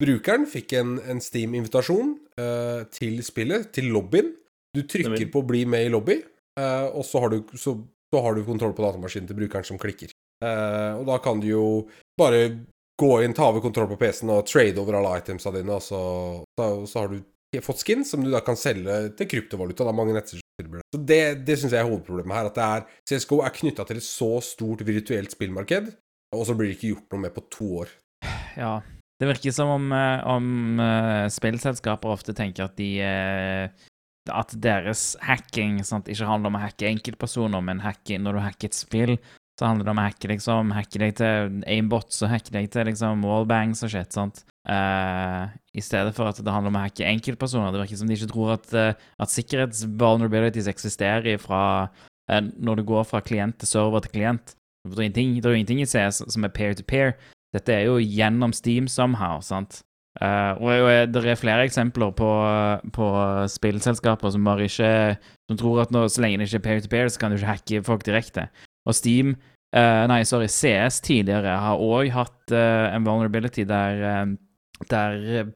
brukeren fikk en, en Steam-invitasjon eh, til spillet, til lobbyen. Du trykker på 'bli med i lobby', eh, og så har, du, så, så har du kontroll på datamaskinen til brukeren som klikker. Eh, og da kan du jo bare gå inn, ta over kontroll på PC-en og trade over alle itemsa dine, og så, så, så har du fått skin som du da kan selge til kryptovaluta. Det er mange. Så det, det syns jeg er hovedproblemet her. At det er, CSGO er knytta til et så stort virtuelt spillmarked, og så blir det ikke gjort noe med på to år. Ja. Det virker som om, eh, om eh, spillselskaper ofte tenker at de eh, At deres hacking sant, ikke handler om å hacke enkeltpersoner, men hacke, når du hacker et spill, så handler det om å hacke liksom, hacke deg til aimbots og hacke deg til liksom wallbangs og shit. sant? Eh, I stedet for at det handler om å hacke enkeltpersoner. Det virker som de ikke tror at, uh, at sikkerhetsvulnerabilities eksisterer fra uh, når du går fra klient til server til klient. Det er det jo ingenting i CS som er peer-to-peer. Dette er jo gjennom Steam somehow, sant? Uh, og det er flere eksempler på, på spillselskaper som bare ikke Som tror at nå, så lenge det ikke er peer-to-peer, så kan du ikke hacke folk direkte. Og Steam eh, Nei, sorry, CS tidligere har òg hatt eh, en vulnerability der, eh, der eh,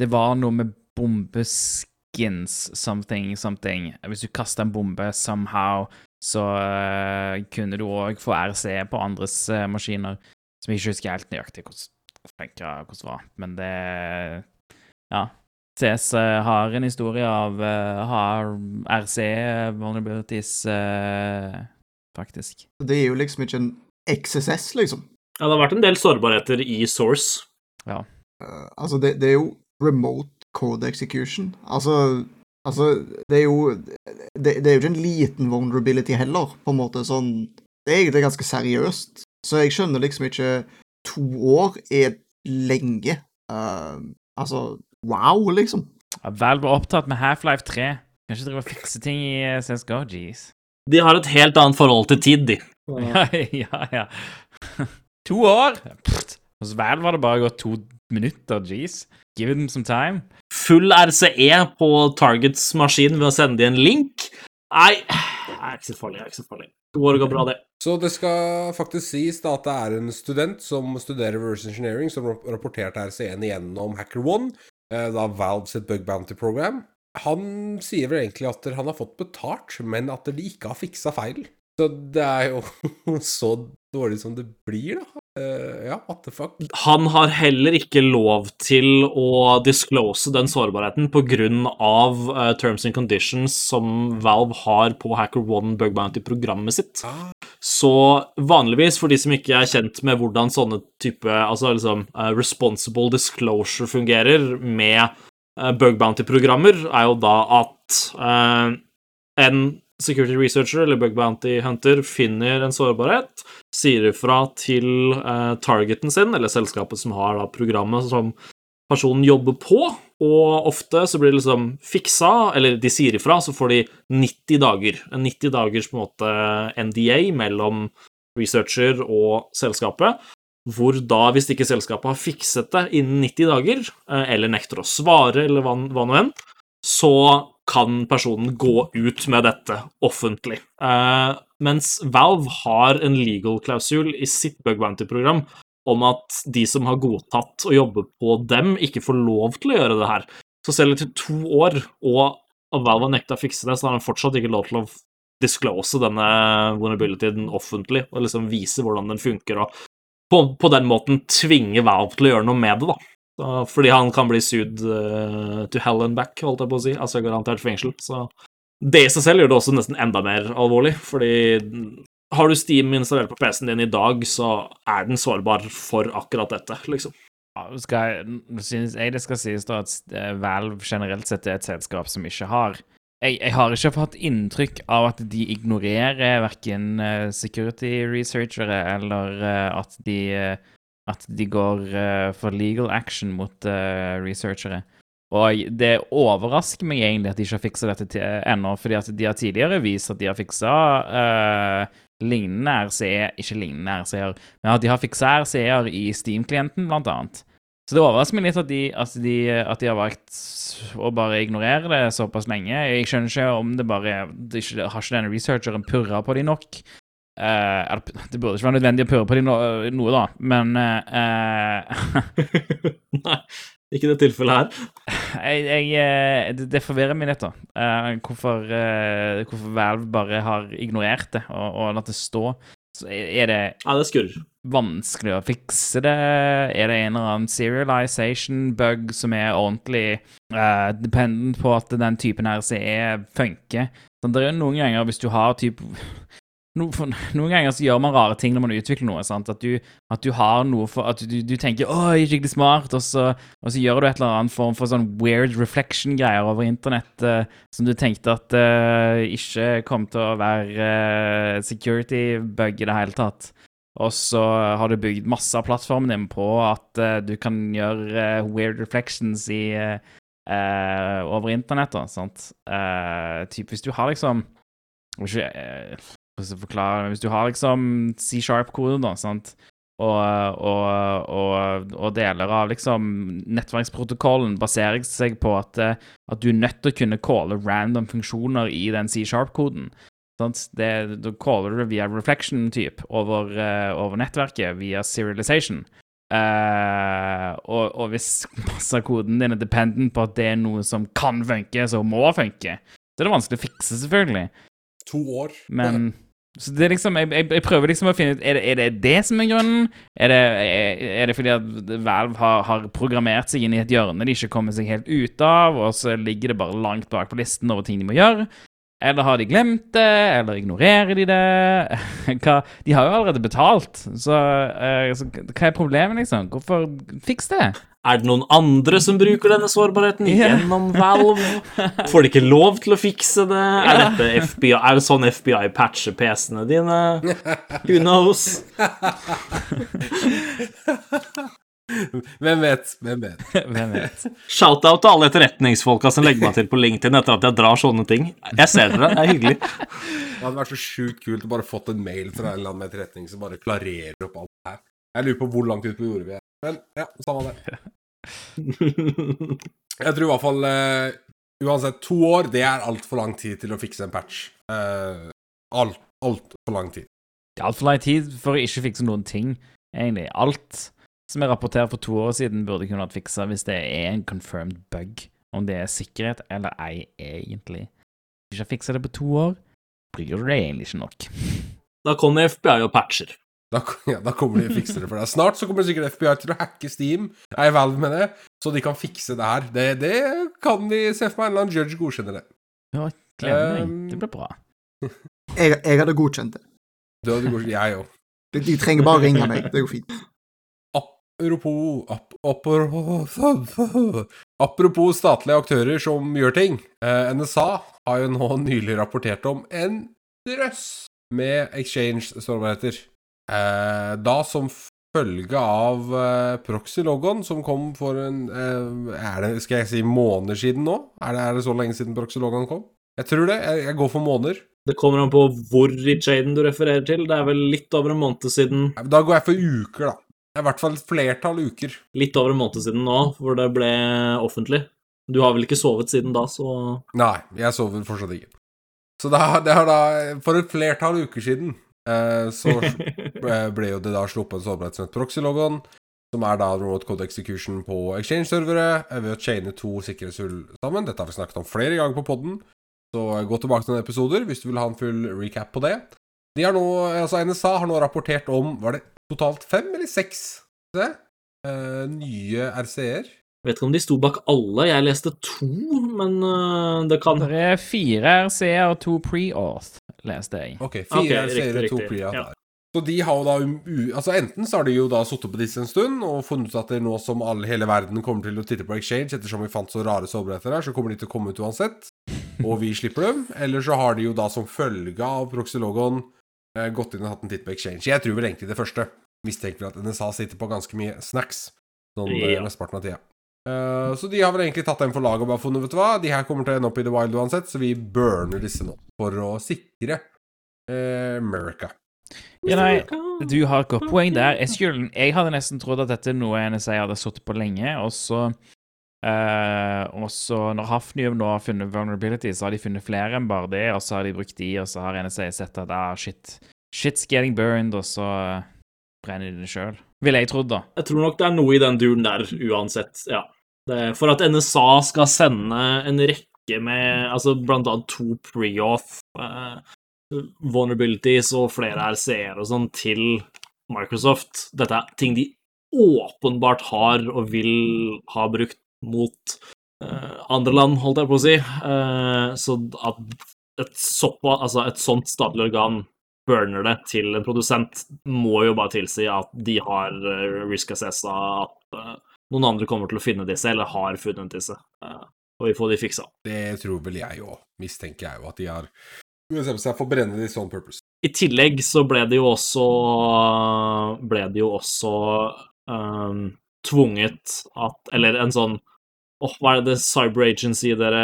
det var noe med bombeskins something, something. Hvis du kasta en bombe somehow, så uh, kunne du òg få RC på andres uh, maskiner. Som jeg ikke husker helt nøyaktig hvordan hvordan det var, men det Ja. CS uh, har en historie av har RC vulnerabilities, faktisk. Det er jo liksom ikke en XSS, liksom. Ja, det har vært en del sårbarheter i Source. Eh, altså, det, det er jo remote code execution. Altså, altså det er jo det, det er jo ikke en liten vulnerability heller, på en måte. Sånn Det er egentlig ganske seriøst. Så jeg skjønner liksom ikke To år er lenge. Uh, altså, wow, liksom. Ja, Valve var opptatt med Half-Life 3. Kan ikke drive og fikse ting i eh, CSGO, jeez. De har et helt annet forhold til tid, de. [laughs] Ja, ja, ja. [laughs] to år? Pft. Hos Valve var det bare gått to minutter, jeez. Give them some time. Full RCE på Targets maskin ved å sende dem en link. Nei, det er ikke så farlig. det er ikke så farlig. År går bra, det. Så det skal faktisk sies da at det er en student som studerer reverse engineering, som rapporterte RCE-en gjennom HackerOne, eh, da Valve sitt bug bounty program. Han sier vel egentlig at han har fått betalt, men at de ikke har fiksa feil. Så det er jo [laughs] så dårlig som det blir, da. Eh, ja, what the fuck. Han har heller ikke lov til å disclose den sårbarheten pga. Uh, terms and conditions som Valve har på HackerOne Bug Bounty-programmet sitt. Ah, Så vanligvis, for de som ikke er kjent med hvordan sånne type altså liksom uh, responsible disclosure fungerer med uh, bug bounty-programmer, er jo da at uh, en security researcher eller bug bounty hunter finner en sårbarhet, sier ifra til eh, targeten sin, eller selskapet som har da programmet som personen jobber på, og ofte så blir det liksom fiksa, eller de sier ifra, så får de 90 dager. En 90 dagers på en måte NDA mellom researcher og selskapet, hvor da, hvis ikke selskapet har fikset det innen 90 dager, eh, eller nekter å svare, eller hva, hva nå enn, så kan personen gå ut med dette offentlig. Eh, mens Valve har en legal klausul i sitt bug bounty-program om at de som har godtatt å jobbe på dem, ikke får lov til å gjøre det her. Så selv etter to år, og Valve har nekta å fikse det, så har han fortsatt ikke lov til å disclose denne vulnerabilityen offentlig, og liksom vise hvordan den funker, og på, på den måten tvinge Valve til å gjøre noe med det, da. Så, fordi han kan bli sued uh, to hell and back, holdt jeg på å si, altså garantert fengsel. Så det i seg selv gjør det også nesten enda mer alvorlig, fordi har du Steam installert på PC-en din i dag, så er den sårbar for akkurat dette, liksom. Ja, jeg, synes jeg det skal sies da at eh, Valve generelt sett er et selskap som ikke har jeg, jeg har ikke fått inntrykk av at de ignorerer verken eh, security researchere eller at de at de går uh, for legal action mot uh, researchere. Og det overrasker meg egentlig at de ikke har fiksa dette til, ennå, fordi at de har tidligere vist at de har fiksa lignende RCE Ikke lignende RCE-er, men at de har fiksa RCE-er i Steam-klienten, blant annet. Så det overrasker meg litt at de, at, de, at de har valgt å bare ignorere det såpass lenge. Jeg skjønner ikke om det bare det ikke, Har ikke denne researcheren purra på de nok? Eh, eller, det burde ikke være nødvendig å purre på dem no, noe, da, men uh, [laughs] Nei, ikke det tilfellet her. [laughs] jeg, jeg, eh, det, det forvirrer meg litt, da. Uh, hvorfor, eh, hvorfor Valve bare har ignorert det og, og latt det stå. Så er det Ja, det er vanskelig å fikse det? Er det en eller annen serialization-bug som er ordentlig eh, dependent på at den typen RCE funker? Sånn, det er noen ganger hvis du har typ no, Noen ganger så gjør man rare ting når man utvikler noe. sant? At du, at du har noe for At du, du tenker 'Å, jeg er skikkelig smart', og så, og så gjør du et eller annet form for sånn weird reflection-greier over internett uh, som du tenkte at uh, ikke kom til å være uh, security-bug i det hele tatt. Og så har du bygd masse av plattformen din på at uh, du kan gjøre uh, weird reflections i, uh, eh, over internett, da, sant? Eh, typ hvis du har liksom ikke, forklare Hvis du har liksom C-sharp-kode, da, sant? Og, og, og, og deler av liksom nettverksprotokollen baserer seg på at, at du er nødt til å kunne calle random funksjoner i den C-sharp-koden. Da caller du det via reflection-type over, over nettverket, via serialization. Uh, og, og hvis masse av koden din er dependent på at det er noe som kan funke, så må funke, så er det vanskelig å fikse, selvfølgelig. To år. Men så det er liksom, jeg, jeg, jeg prøver liksom å finne ut Er det er det, det som er grunnen? Er det, er, er det fordi at Valve har, har programmert seg inn i et hjørne de ikke kommer seg helt ut av, og så ligger det bare langt bak på listen over ting de må gjøre? Eller har de glemt det? Eller ignorerer de det? [laughs] Hva, de har jo allerede betalt, så, uh, så hva er problemet, liksom? Hvorfor Fiks det! Er det noen andre som bruker denne sårbarheten yeah. gjennom Valve? Får de ikke lov til å fikse det? Er, dette FBI, er det sånn FBI patcher PC-ene dine? Who knows? [laughs] Hvem vet? Hvem vet? [laughs] Hvem vet? Shout-out til alle etterretningsfolka som legger meg til på LinkedIn etter at jeg drar sånne ting. Jeg ser dere, det er hyggelig. Det hadde vært så sjukt kult å bare fått en mail fra en eller annen med etterretning som bare klarerer opp alt det her. Jeg lurer på hvor langt ut på jordet vi er. Men ja, samme det. [laughs] Jeg tror i hvert fall uh, Uansett, to år, det er altfor lang tid til å fikse en patch. Uh, alt, altfor lang tid. Det er altfor lang tid for å ikke fikse noen ting, egentlig. Alt som jeg rapporterte for to år siden, burde kunne vært fiksa hvis det er en confirmed bug. Om det er sikkerhet eller ei, egentlig. Hvis jeg fikser har fiksa det på to år, blir det egentlig ikke nok. Da kommer FBI og patcher. Da, [laughs] ja, da kommer de og fikser det for deg. Snart så kommer sikkert FBI til å hacke Steam, nei, Valve med det, så de kan fikse det her. Det, det kan de se for meg en eller annen judge godkjenner det. Ja, gleder meg. Um, Det blir bra. Jeg, jeg hadde godkjent det. Du hadde godkjent jeg òg. De, de trenger bare å ringe meg. Det går fint. Apropos ap, apropos, apropos statlige aktører som gjør ting. Eh, NSA har jo nå nylig rapportert om en drøss med exchange-sårbarheter. Eh, da som følge av eh, proxy-logoen som kom for en Er det, skal jeg si, måneder siden nå? Er det, er det så lenge siden proxy-logoen kom? Jeg tror det. Jeg, jeg går for måneder. Det kommer an på hvor i chaden du refererer til. Det er vel litt over en måned siden Da går jeg for uker, da. I hvert fall et flertall uker. Litt over en måned siden nå, hvor det ble offentlig. Du har vel ikke sovet siden da, så Nei, jeg sover fortsatt ikke. Så da, det har da For et flertall uker siden eh, så [laughs] ble jo det da sluppet en sårbarhet som het proxy-logoen, som er da remote code execution på Exchange-servere eh, ved å chaine to sikkerhetshull sammen. Dette har vi snakket om flere ganger på podden, så eh, gå tilbake til noen episoder hvis du vil ha en full recap på det. De har nå, altså NSA har nå rapportert om Var det totalt fem eller seks se, uh, nye RCE-er. Vet ikke om de sto bak alle. Jeg leste to, men uh, det kan Det er fire RCE-er og to pre-auth, leste jeg. Ok, fire okay, RCE-er og to riktig, pre ja. Så de har jo da um, u, Altså Enten så har de jo da sittet på disse en stund og funnet ut at det er nå som alle, hele verden kommer til å titte på Exchange, ettersom vi fant så rare sårbarheter her, så kommer de til å komme ut uansett. Og vi slipper dem. Eller så har de jo da som følge av Proxylogon gått inn og hatt en titt på Exchange. Jeg tror vel egentlig det første. Mistenker vel at NSA sitter på ganske mye snacks sånn eh, Ja. mesteparten av tida. Uh, så de har vel egentlig tatt dem for laget og bare funnet Vet du hva, de her kommer til å ende opp i the wild uansett, så vi burner disse nå. For å sikre uh, America. Ja, nei, du har et godt poeng der. Jeg, skulle, jeg hadde nesten trodd at dette er noe NSA hadde sittet på lenge, og så eh, Og så når Hafnium nå har funnet vulnerability, så har de funnet flere enn bare det, og så har de brukt de, og så har NSA sett at ah, shit, shit's getting burned, og så eh, brenner de det sjøl. Ville jeg trodd, da. Jeg tror nok det er noe i den duren der, uansett. Ja. Det, for at NSA skal sende en rekke med altså blant annet to pre-off uh, vulnerabilities og flere RCR og sånn til Microsoft Dette er ting de åpenbart har og vil ha brukt mot uh, andre land, holdt jeg på å si. Uh, så at et, såpa, altså et sånt statlig organ burner det til en produsent, må jo bare tilsi at de har eh, risk assessa at noen andre kommer til å finne disse, eller har funnet disse. Og vi får de fiksa. Det tror vel jeg òg, mistenker jeg jo, at de har bestemt seg for å brenne disse sånn purpose. I tillegg så ble det jo også ble det jo også um, tvunget at Eller en sånn Åh, hva er det Cyber Agency dere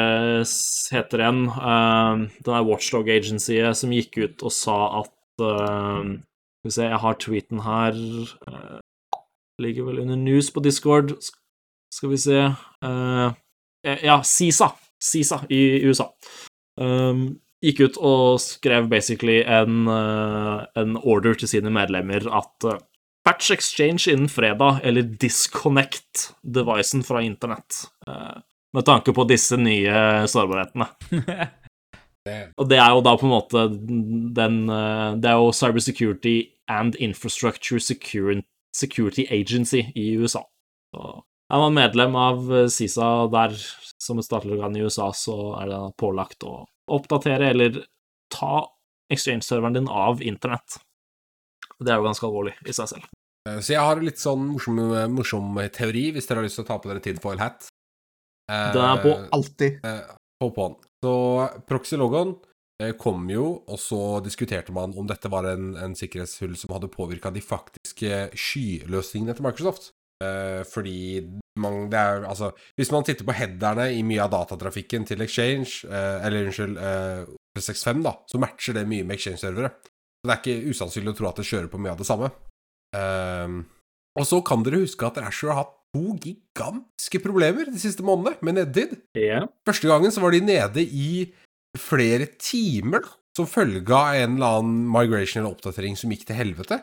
heter igjen? Uh, den er Watchdog Agency som gikk ut og sa at uh, Skal vi se, jeg har tweeten her. uh, ligger vel under news på Discord. Skal vi se uh, Ja, CISA. CISA i USA. Um, gikk ut og skrev basically en, eh, en order til sine medlemmer at eh, patch exchange innen fredag, eller disconnect devicen fra internett. eh, med tanke på disse nye sårbarhetene. [laughs] Og det er jo da på en måte den eh, Det er jo Cybersecurity and Infrastructure Security, Security Agency i USA. Så er man medlem av eh, CISA der som et statlig organ i USA, så er det pålagt å oppdatere eller ta exchange-serveren din av internett. Det er jo ganske alvorlig i seg selv. eh, så jeg har en litt sånn morsom, morsom teori, hvis dere har lyst til å ta på dere tinfoil hat. Eh, Den er på Alltid. eh, på på'n. Så Proxy Logon eh, kom jo, og så diskuterte man om dette var en, en sikkerhetshull som hadde påvirka de faktiske skyløsningene til Microsoft. Eh, fordi man, det er, altså, hvis man sitter på headerne i mye av datatrafikken til Exchange, eh, eller unnskyld, eh, 65, da, så matcher det mye med Exchange-servere. Så det er ikke usannsynlig å tro at det kjører på mye av det samme. Um, og så kan dere huske at Asher har hatt to gigantiske problemer de siste månedene med nedtid. Yeah. Første gangen så var de nede i flere timer som følge av en eller annen migration eller oppdatering som gikk til helvete.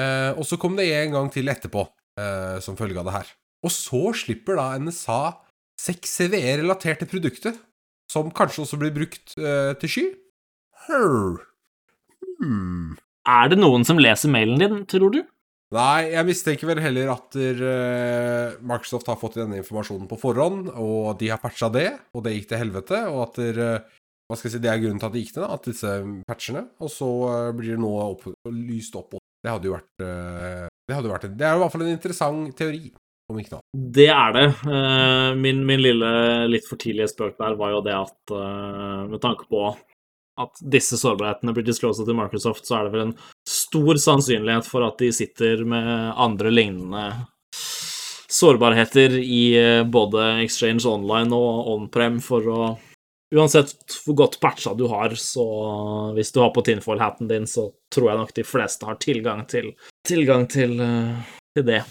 Uh, og så kom det en gang til etterpå uh, som følge av det her. Og så slipper da NSA 6 CVE-relaterte produkter, som kanskje også blir brukt uh, til sky. Hør. Hmm. Er det noen som leser mailen din, tror du? Nei, jeg mistenker vel heller at der, eh, Microsoft har fått denne informasjonen på forhånd, og de har patcha det, og det gikk til helvete, og at der, uh, hva skal jeg si, det er grunnen til at det gikk til, at disse patchene, og så uh, blir det nå opp, lyst opp. Det hadde jo vært Det hadde jo vært Det er i hvert fall en interessant teori, om ikke noe. Det er det. Min, min lille litt for tidlige spøk der var jo det at med tanke på at disse sårbarhetene blir discloset til Microsoft, så er det vel en stor sannsynlighet for at de sitter med andre lignende sårbarheter i eh, både Exchange Online og on-prem for å Uansett hvor godt patcha du har, så hvis du har på tinfoil-hatten din, så tror jeg nok de fleste har tilgang til, tilgang til, eh, til det.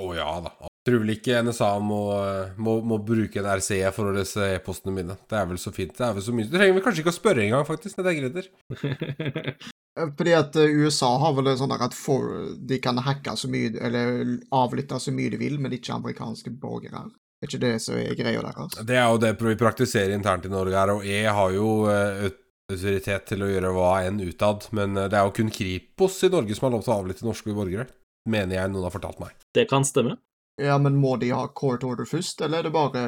Å ja da. Tror vel ikke NSA må, må, må bruke en RCE for å lese e-postene mine. Det er vel så fint. Det er vel så mye. Du trenger vel kanskje ikke å spørre engang, faktisk, når det er greder. Eh, Fordi at eh, USA har vel en sånn der at for, de kan hacke så mye, eller avlytte så mye de vil, men ikke amerikanske borgere. Er ikke det som er greia deres? Det er jo det vi praktiserer internt i Norge her, og jeg har jo eh, autoritet til å gjøre hva enn utad, men eh, det er jo kun Kripos i Norge som har lov til å avlytte norske borgere. Mener jeg noen har fortalt meg. Det kan stemme. Ja, men må de ha court order først, eller er det bare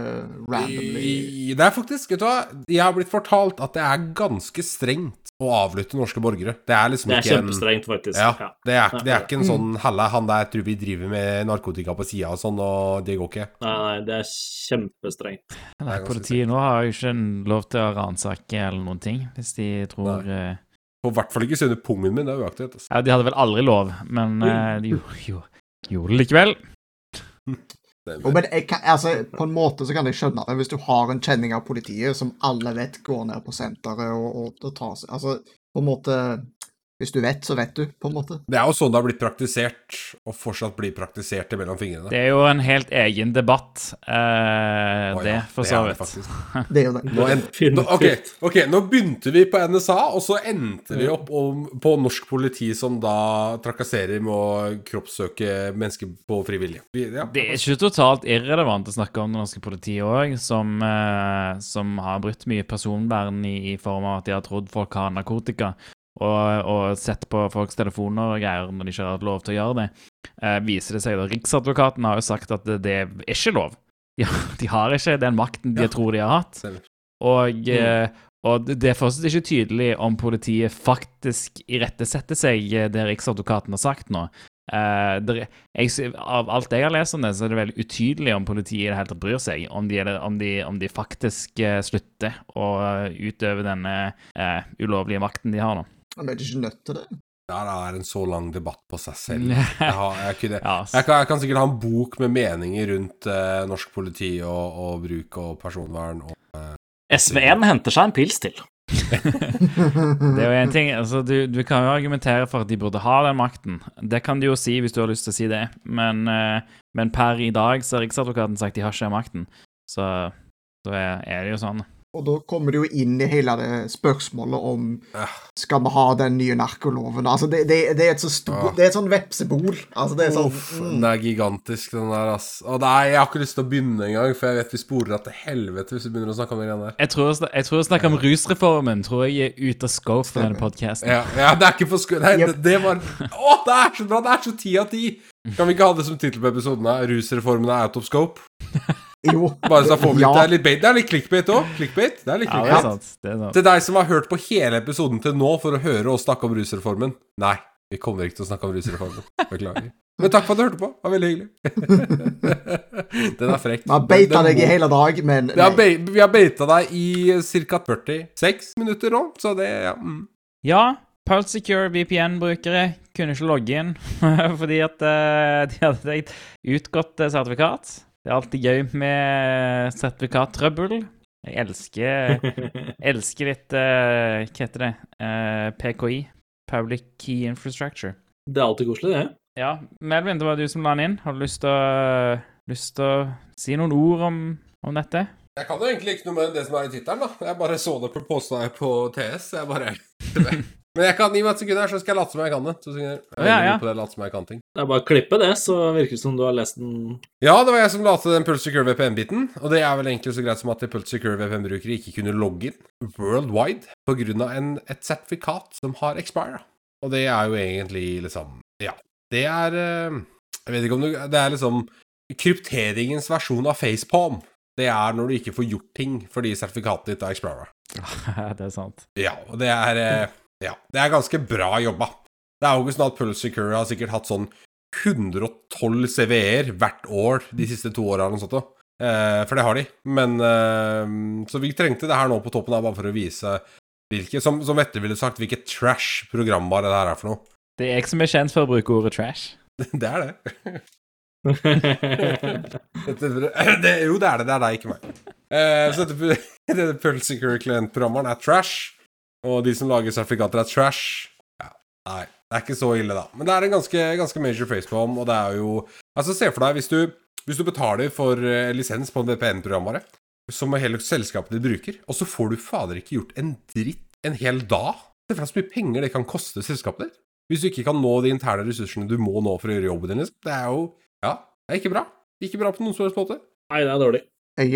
randomly Det er faktisk, vet du hva, jeg har blitt fortalt at det er ganske strengt å avlytte norske borgere. Det er liksom Det er ikke en kjempestrengt, faktisk. Ja, det er, det er ikke en sånn Helle, han der tror vi driver med narkotika på sida' og sånn, og det går ikke. Nei, nei, det er kjempestrengt. Nei, Politiet nå har jo ikke lov til å ransake eller noen ting, hvis de tror nei. På hvert fall ikke se under pungen min, det er uaktuelt. Altså. Ja, de hadde vel aldri lov, men uh, de gjorde, jo, gjorde det likevel. Jo, men kan, altså, på en måte så kan jeg skjønne det, hvis du har en kjenning av politiet som alle vet går ned på senteret og, og, og tar seg Altså, på en måte Hvis du vet, så vet du, på en måte. Det er jo sånn det har blitt praktisert, og fortsatt blir praktisert mellom fingrene. Det er jo en helt egen debatt, eh, det, ja, for så det vidt. [laughs] Det er jo det. Nå, en, nå, ok, ok, nå begynte vi på NSA, og så endte vi opp om, på norsk politi som da trakasserer med å kroppssøke mennesker på frivillig. Vi- Ja. Det er ikke totalt irrelevant å snakke om det norske politiet òg, som, eh, som har brutt mye personvern i, i form av at de har trodd folk har narkotika, og, og sett på folks telefoner og greier når de ikke har hatt lov til å gjøre det. Eh, viser det seg da Riksadvokaten har jo sagt at det, det er ikke lov. De, har- [laughs] de har ikke den makten de Ja. tror de har hatt. Og, eh, og det er fortsatt ikke tydelig om politiet faktisk irettesetter seg eh, det Riksadvokaten har sagt nå. Uh, der, jeg, av alt jeg har lest om det, så er det veldig utydelig om politiet i det hele tatt bryr seg. Om de, om de, om de faktisk uh, slutter å eh, utøve denne uh, ulovlige makten de har nå. Men er de ikke nødt til det? Ja, det er en så lang debatt på seg selv. [laughs] Jeg, har, jeg, kunne, jeg, kan, jeg kan sikkert ha en bok med meninger rundt eh, norsk politi og, og bruk og personvern. Og, SV1 henter seg en pils til. [laughs] Det er jo en ting, altså du, du kan jo argumentere for at de burde ha den makten. Det kan du jo si hvis du har lyst til å si det, men, eh, men per i dag så har Riksadvokaten sagt de har ikke makten. Så, så er, er det jo sånn. Og da kommer du jo inn i hele det spørsmålet om skal vi ha den nye narkoloven. Altså, det, det, det er et så stor, Ja. det er et sånn vepsebol. Altså, det er sånn Uff, mm. den er gigantisk, den der, ass. Og nei, jeg har ikke lyst til å begynne engang, for jeg vet vi sporer av til helvete hvis vi begynner å snakke om de greiene der. Jeg tror, jeg tror å snakke om rusreformen tror jeg er ute av scope for denne podkasten. Ja, ja, det er ikke for sko... Nei, Yep. det, det var Å, det er så bra! Det er så ti av ti! Kan vi ikke ha det som tittel på episoden? Rusreformen er out of scope? [laughs] Jo. Bare så får vi Ja. Litt, bait. det er litt clickbait òg. Clickbait. Det er litt Ja, det er sant. Det er sant. Til deg som har hørt på hele episoden til nå for å høre oss snakke om rusreformen Nei, vi kommer ikke til å snakke om rusreformen. Beklager. Men takk for at du hørte på. Det var veldig hyggelig. [laughs] Den er frekk. Vi har beita deg i hele dag, men Vi har, nei. vi har beita deg i ca. 46 minutter nå, så det ja, mm. Ja, Pulse Secure VPN-brukere kunne ikke logge inn [laughs] fordi at eh, de hadde et utgått eh, sertifikat. Det er alltid gøy med sertifikattrøbbel. Jeg elsker, [laughs] elsker litt uh, Hva heter det? Uh, PKI. Public Key Infrastructure. Det er alltid koselig, det. Ja, Melvin, det var du som la den inn. Har du lyst til å, lyst til å si noen ord om, om dette? Jeg kan jo egentlig ikke noe med det som er i tittelen, da. Jeg bare så det på posta her på TS. Jeg bare [laughs] Men jeg kan gi meg et sekund her, så skal jeg late som jeg kan det. To sekunder. Jeg er Ja, ja. på det, late som jeg kan ting. Det er bare å klippe det, så virker det som du har lest den Ja, det var jeg som la til den Pulse Secure VPN-biten. Og det er vel egentlig så greit som at Pulse Secure VPN-brukere ikke kunne logge inn worldwide pga. et sertifikat som har expired. Og det er jo egentlig liksom Ja. Det er eh, Jeg vet ikke om du Det er liksom krypteringens versjon av facepalm. Det er når du ikke får gjort ting fordi sertifikatet ditt er expira. [laughs] det er sant. Ja, og det er eh, Ja, det er ganske bra jobba. Det er jo ikke sånn at Pulse Secure har sikkert hatt sånn 112 CVE-er hvert år de siste to åra eller noe sånt. Eh, for det har de. Men eh, Så vi trengte det her nå på toppen av bare for å vise hvilke Som, som Vette ville sagt, hvilket trash programvare det her er for noe. Det er jeg som er kjent for å bruke ordet trash. [laughs] Det er det. Dette, [laughs] det jo, det er det. Det er deg, ikke meg. Eh, så dette, [laughs] dette Pulse Secure Client-programvaren er trash. Og de som lager sertifikater, er trash. Ja, nei, det er ikke så ille, da. Men det er en ganske, ganske major facepalm, og det er jo Altså, se for deg hvis du, hvis du betaler for eh, lisens på en VPN-programvare, som hele selskapet ditt bruker, og så får du fader ikke gjort en dritt en hel dag. Se for deg så mye penger det kan koste selskapet ditt. Hvis du ikke kan nå de interne ressursene du må nå for å gjøre jobben din, liksom. Det er jo Ja, det er ikke bra. Ikke bra på noen som helst måte. Nei, det er dårlig. Jeg,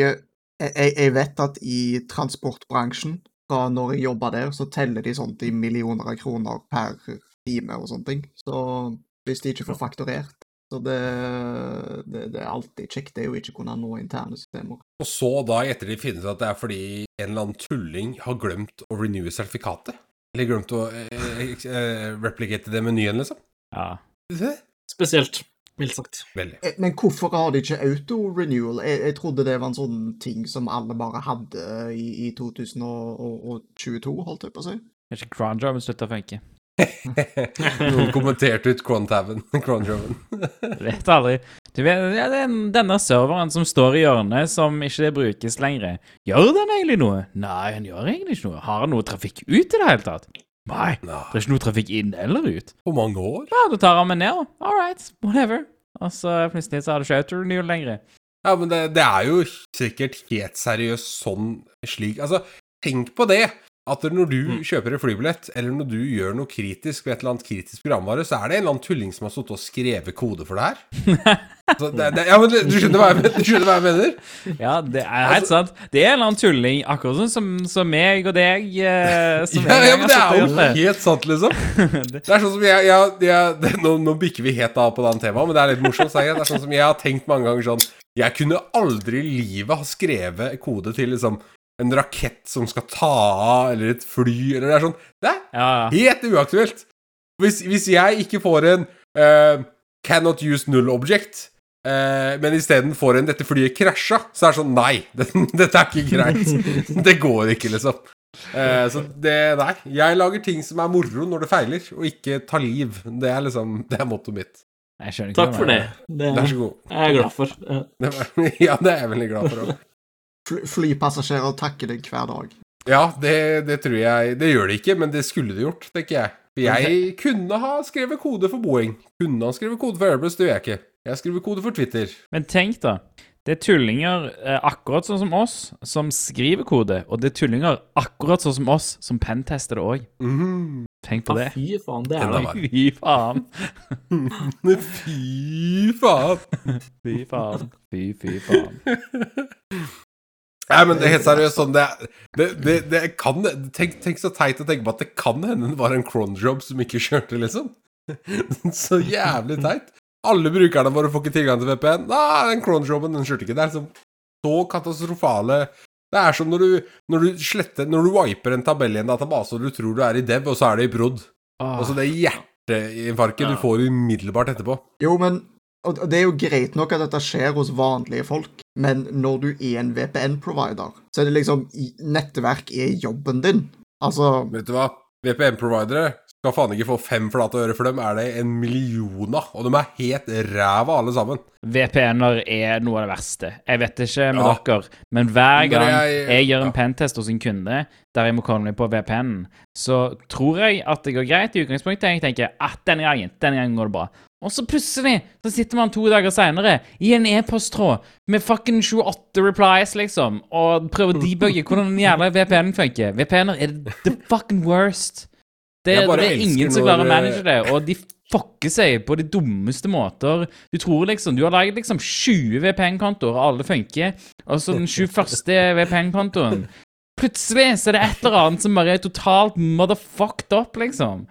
jeg, jeg vet at i transportbransjen, fra når jeg jobba der, så teller de sånt i millioner av kroner per time og sånne ting. Så hvis de ikke får fakturert Så det, det, det er alltid kjekt det er jo ikke kunne nå interne systemer. Og så da etter de finner ut at det er fordi en eller annen tulling har glemt å renewe sertifikatet. Eller glemt å eh, eh, replicate det menyen, liksom. Ja. Spesielt, mildt sagt. Veldig. Eh, Men hvorfor har de ikke auto-renewal? Jeg, jeg trodde det var en sånn ting som alle bare hadde i, i 2022, holdt jeg på å si. Kanskje cronjobben slutta å funke. [laughs] Noen kommenterte ut Crontaven. [laughs] [laughs] Vet aldri. Du vet, ja, er denne serveren som står i hjørnet, som ikke brukes lenger, gjør den egentlig noe? Nei, den gjør egentlig ikke noe. Har den noe trafikk ut i det hele tatt? Nei, det er ikke noe trafikk inn eller ut. På mange år? Ja, da tar han meg ned. All right, whatever. Og så plutselig så har du ikke autorenewal lenger. Ja, men det, det er jo sikkert helt seriøst sånn slik Altså, tenk på det. At når du Mm. kjøper en flybillett, eller når du gjør noe kritisk ved et eller annet kritisk programvare, så er det en eller annen tulling som har sittet og skrevet kode for det her. [laughs] Så det, det, ja, men du skjønner hva jeg, men- du skjønner hva jeg mener? Ja, det er helt sant. Det er en eller annen tulling, akkurat sånn som, som meg og deg. Eh, som [laughs] Ja, ja, men det er jo helt sant, liksom. [laughs] det. Er sånn som jeg, jeg, jeg det, nå, nå bikker vi helt av på det temaet, men det er litt morsomt. Det er sånn som jeg har tenkt mange ganger sånn Jeg kunne aldri i livet ha skrevet kode til liksom en rakett som skal ta av, eller et fly, eller det er sånn Det er Ja, ja. helt uaktuelt. Hvis, hvis jeg ikke får en uh, cannot use null object, uh, men isteden får en 'dette flyet krasja', så er det sånn Nei, [laughs] det, dette er ikke greit. [laughs] Det går ikke, liksom. Uh, så det Nei. Jeg lager ting som er moro når det feiler, og ikke tar liv. Det er liksom Det er mottoet mitt. Jeg ikke Takk for det. Det Vær så god. er jeg glad for. Ja. Det [laughs] ja, det er jeg veldig glad for òg. Fly, flypassasjerer takker deg hver dag. Ja, det, det tror jeg Det gjør det ikke, men det skulle det gjort, tenker jeg. For jeg kunne ha skrevet kode for Boeing. Kunne ha skrevet kode for Airbus, det gjør jeg ikke. Jeg skriver kode for Twitter. Men tenk, da. Det er tullinger eh, akkurat sånn som oss, som skriver kode. Og det er tullinger akkurat sånn som oss, som pentester det òg. Mhm. Tenk på det. Fy faen, det er det. Fy faen. [laughs] Fy faen. Fy faen. Fy, fy faen. [laughs] Nei, men det er helt seriøst sånn Det, det, det, det kan tenk, tenk så teit å tenke på at det kan hende det var en cronjob som ikke kjørte, liksom. [laughs] Så jævlig teit. Alle brukerne våre får ikke tilgang til VPN. Nei, den cronjoben, den kjørte ikke. Det er liksom så katastrofale Det er som når du, når du sletter Når du wiper en tabell i en database, og du tror du er i dev, og så er det i prod. Ah. Og så det hjerteinfarktet Ja. du får umiddelbart etterpå. Jo, men og det er jo greit nok at dette skjer hos vanlige folk, men når du er en VPN-provider, så er det liksom Nettverk er jobben din. Altså Vet du hva? VPN-providere skal faen ikke få fem flate øre, for dem er det en million av. Og de er helt ræva, alle sammen. VPN-er er noe av det verste. Jeg vet ikke med Ja. dere, men hver gang jeg- jeg gjør en ja. pentest hos en kunde der jeg må komme meg på VPN-en, så tror jeg at det går greit i utgangspunktet. Jeg tenker at denne gangen, denne gangen går det bra. Og så plutselig så sitter man to dager seinere i en e-posttråd med fucking 28 replies, liksom, og prøver å debugge hvordan den jævla VPN-en funker. VPN-er er the fucking worst. Det, det er ingen som klarer å eh, manage det, og de fucker seg på de dummeste måter. Du tror liksom Du har laget liksom 20 VPN-kontoer, og alle funker, og så den 21. VPN-kontoen Plutselig så er det et eller annet som bare er totalt motherfucked up, liksom.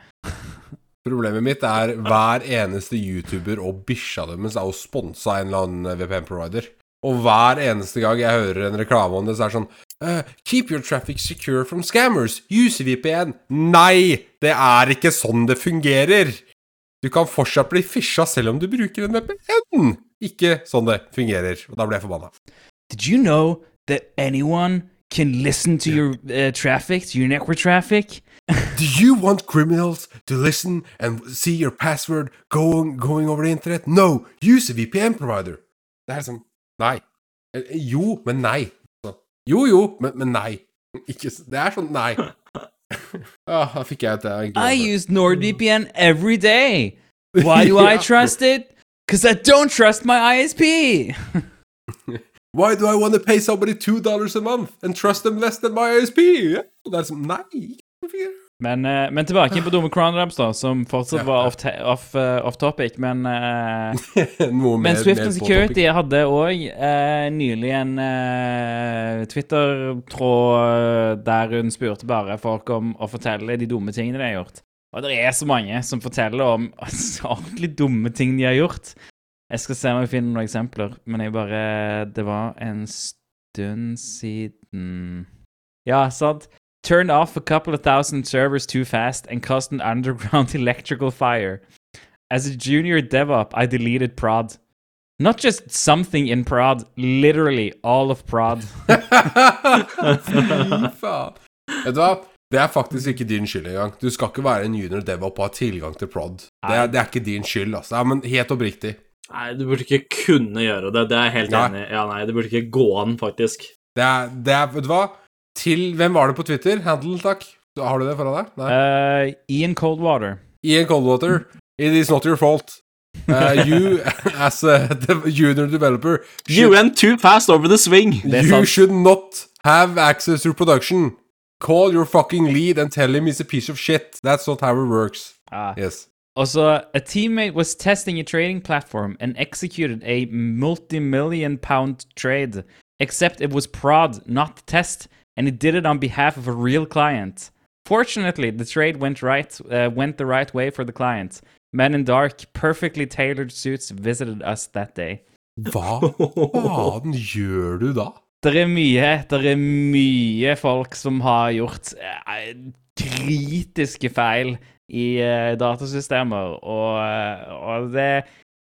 Problemet mitt er hver eneste YouTuber og bikkja deres er jo sponsa en eller annen VPN-provider. Og hver eneste gang jeg hører en reklame om det, så er det sånn «Eh, Keep your traffic secure from scammers. Use VPN. Nei! Det er ikke sånn det fungerer. Du kan fortsatt bli fisha selv om du bruker en VPN. Ikke sånn det fungerer. Og da ble jeg forbanna. Did you know that anyone can listen to your uh, traffic, to your network traffic? [laughs] Do you want criminals to listen and see your password going, going over the internet? No! Use a VPN provider. Det er sånn Nei. Eh, Jo, men nei. Så, Jo, jo, men, men nei. Ikke Det er sånn nei. [laughs] ah, da fikk jeg et I use NordVPN every day. Why do [laughs] I trust it? Because I don't trust my ISP. [laughs] Why do I want to pay somebody two dollars a month and trust them less than my ISP? Ja, og Det er sånn Nei. ikke Men, eh, men tilbake på dumme crown cronraps, da, som fortsatt var off, off, eh, off topic, men eh, [laughs] Men Swift and Security hadde òg eh, nylig en eh, Twitter-tråd der hun spurte bare folk om å fortelle de dumme tingene de har gjort. Og det er så mange som forteller om [laughs] ordentlig dumme ting de har gjort. Jeg skal se om jeg finner noen eksempler, men jeg bare Det var en stund siden Ja, sant? Turned off a couple of thousand servers too fast and caused an [laughs] underground [laughs] electrical fire. As a junior DevOp, I deleted prod. Not just something in prod, literally all of prod. [laughs] Fy faen. Vet du hva? Det er faktisk ikke din skyld engang. Du skal ikke være en junior devop og ha tilgang til prod. Det er, det er ikke din skyld, altså. Ja, men helt oppriktig. Nei, du burde ikke kunne gjøre det. Det er jeg helt Nei. enig i. Ja, nei, det burde ikke gå an, faktisk. Det er, det er Vet du hva? Til Hvem var det på Twitter? Handle, takk. Har du det foran deg? Nei. Eh, Ian Coldwater. Ian Coldwater, it is not your fault. Uh, you, [laughs] as a junior developer, You went too fast over the swing. Det er you sant. should not have access to production. Call your fucking lead and tell him he's a piece of shit. That's not how it works. Ah. Yes. Also, a teammate was testing a trading platform and executed a multi-million pound trade, except it was prod, not test, and he did it on behalf of a real client. Fortunately, the trade went right, uh, went the right way for the client. Men in dark, perfectly tailored suits visited us that day. Hva faen gjør du da? Det er mye, det er mye folk som har gjort eh, kritiske feil i eh, datasystemer, og, eh, og det,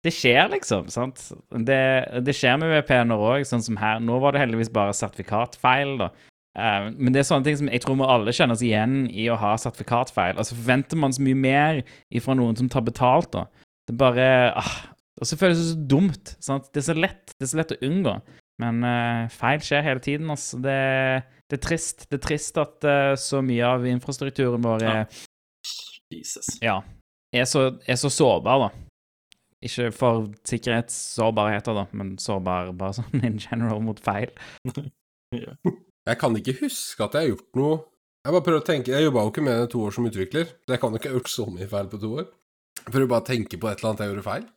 det skjer, liksom. sant? Det, det skjer med VPN-er òg, sånn som her. Nå var det heldigvis bare sertifikatfeil, da. Eh, men det er sånne ting som jeg tror vi alle kjenner oss igjen i å ha sertifikatfeil. Altså forventer man så mye mer ifra noen som tar betalt, da. Det er bare ah, Og så føles det så dumt. sant? Det er så lett, det er så lett å unngå. Men uh, feil skjer hele tiden. Altså. Det, det er trist. Det er trist at uh, så mye av infrastrukturen vår er, Jesus. ja, er, så, er så sårbar, da. Ikke for sikkerhetssårbarheter, da, men sårbar bare sånn in general mot feil. [laughs] Jeg kan ikke huske at jeg har gjort noe Jeg bare prøver å tenke Jeg jobba jo ikke med det to år som utvikler, så jeg kan jo ikke ha gjort så mye feil på to år. Jeg prøver bare å tenke på et eller annet jeg gjorde feil.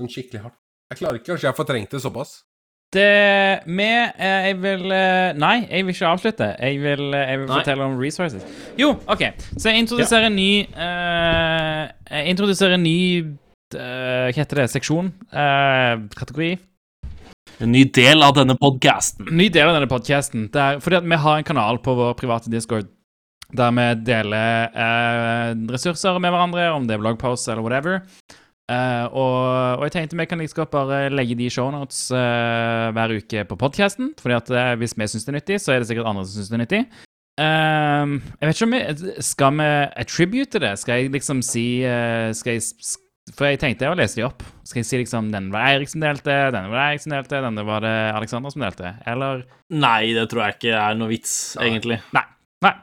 Sånn skikkelig hardt. Jeg klarer ikke, kanskje jeg har fortrengt det såpass. Det med eh, Jeg vil eh, Nei, jeg vil ikke avslutte. Jeg vil, eh, jeg vil fortelle om resources. Jo, OK. Så jeg introduserer en ny eh, Jeg introduserer en ny eh, Hva heter det? Seksjon? Eh, kategori? En ny del av denne podcasten. ny del av denne podcasten. Fordi vi har en kanal på vår private Discord der vi deler eh, ressurser med hverandre, om det er bloggposts eller whatever. Eh, og, og jeg tenkte vi kan like godt bare legge de shownotes eh, hver uke på podcasten. fordi at eh, hvis vi syns det er nyttig, så er det sikkert andre som syns det er nyttig. Ehm, jeg vet ikke om vi Skal vi attribute det? Skal jeg liksom si eh, Skal jeg For jeg tenkte å lese de opp. Skal jeg si liksom denne var Eirik som delte, denne var Eirik som delte, denne var det Alexander som delte? Eller Nei, det tror jeg ikke er noe vits, egentlig. Nei. Nei.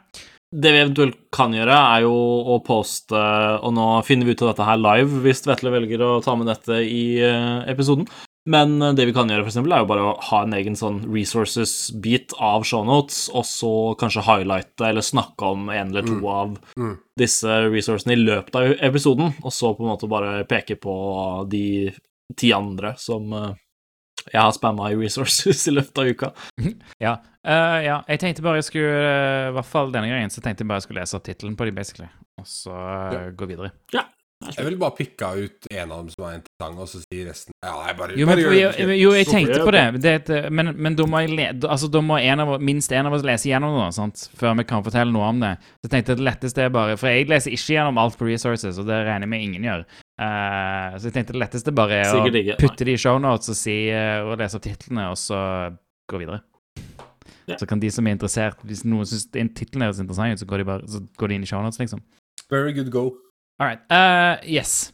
Det vi eventuelt kan gjøre, er jo å poste Og nå finner vi ut av dette her live hvis Vetle velger å ta med dette i eh, episoden. Men eh, det vi kan gjøre, for eksempel, er jo bare å ha en egen sånn resources-bit av shownotes, og så kanskje highlighte eller snakke om en eller to av Mm. disse resourcene i løpet av episoden, og så på en måte bare peke på de ti andre som eh, jeg har spamma i resources [laughs] i løpet av uka. [laughs] Ja. Uh, ja. Jeg tenkte bare jeg skulle I hvert fall denne gangen så tenkte jeg bare jeg skulle lese opp tittelen på de, basically. Og så eh, gå videre. Jeg ville bare pikka ut en av dem som er interessant, og så si resten Ja, jeg bare, Jo, men, bare gjør det. jo, jeg tenkte på det, det er et, men, men da må, jeg le, altså, da må en av, minst en av oss lese gjennom det, sant? før vi kan fortelle noe om det. Så jeg tenkte det letteste er bare For jeg leser ikke gjennom alt på resources, og det regner jeg med ingen gjør. Uh, så jeg tenkte det letteste bare er å ikke, putte det i shownotes og, si, eh, og lese opp titlene, og så gå videre. Ja. Så kan de som er interessert, hvis noen syns tittelen høres interessant ut, så går de bare så går de inn i shownotes, liksom. Very good go. All right. Uh, yes.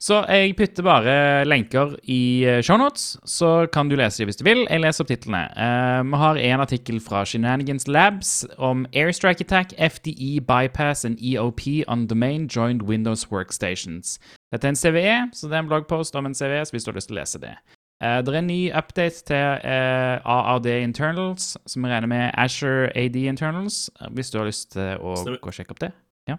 Så jeg putter bare lenker i eh, shownotes, så kan du lese dem hvis du vil. Jeg leser opp titlene. Uh, vi har en artikkel fra Shenanigans Labs om Airstrike Attack, FDE Bypass and EOP on Domain Joined Windows Workstations. Dette er en CVE, så det er en bloggpost om en CVE, så hvis du har lyst til å lese det. Uh, det er en ny update til uh, AAD Internals, som vi regner med Asher AD Internals, hvis du har lyst til å gå og sjekke opp det. Ja.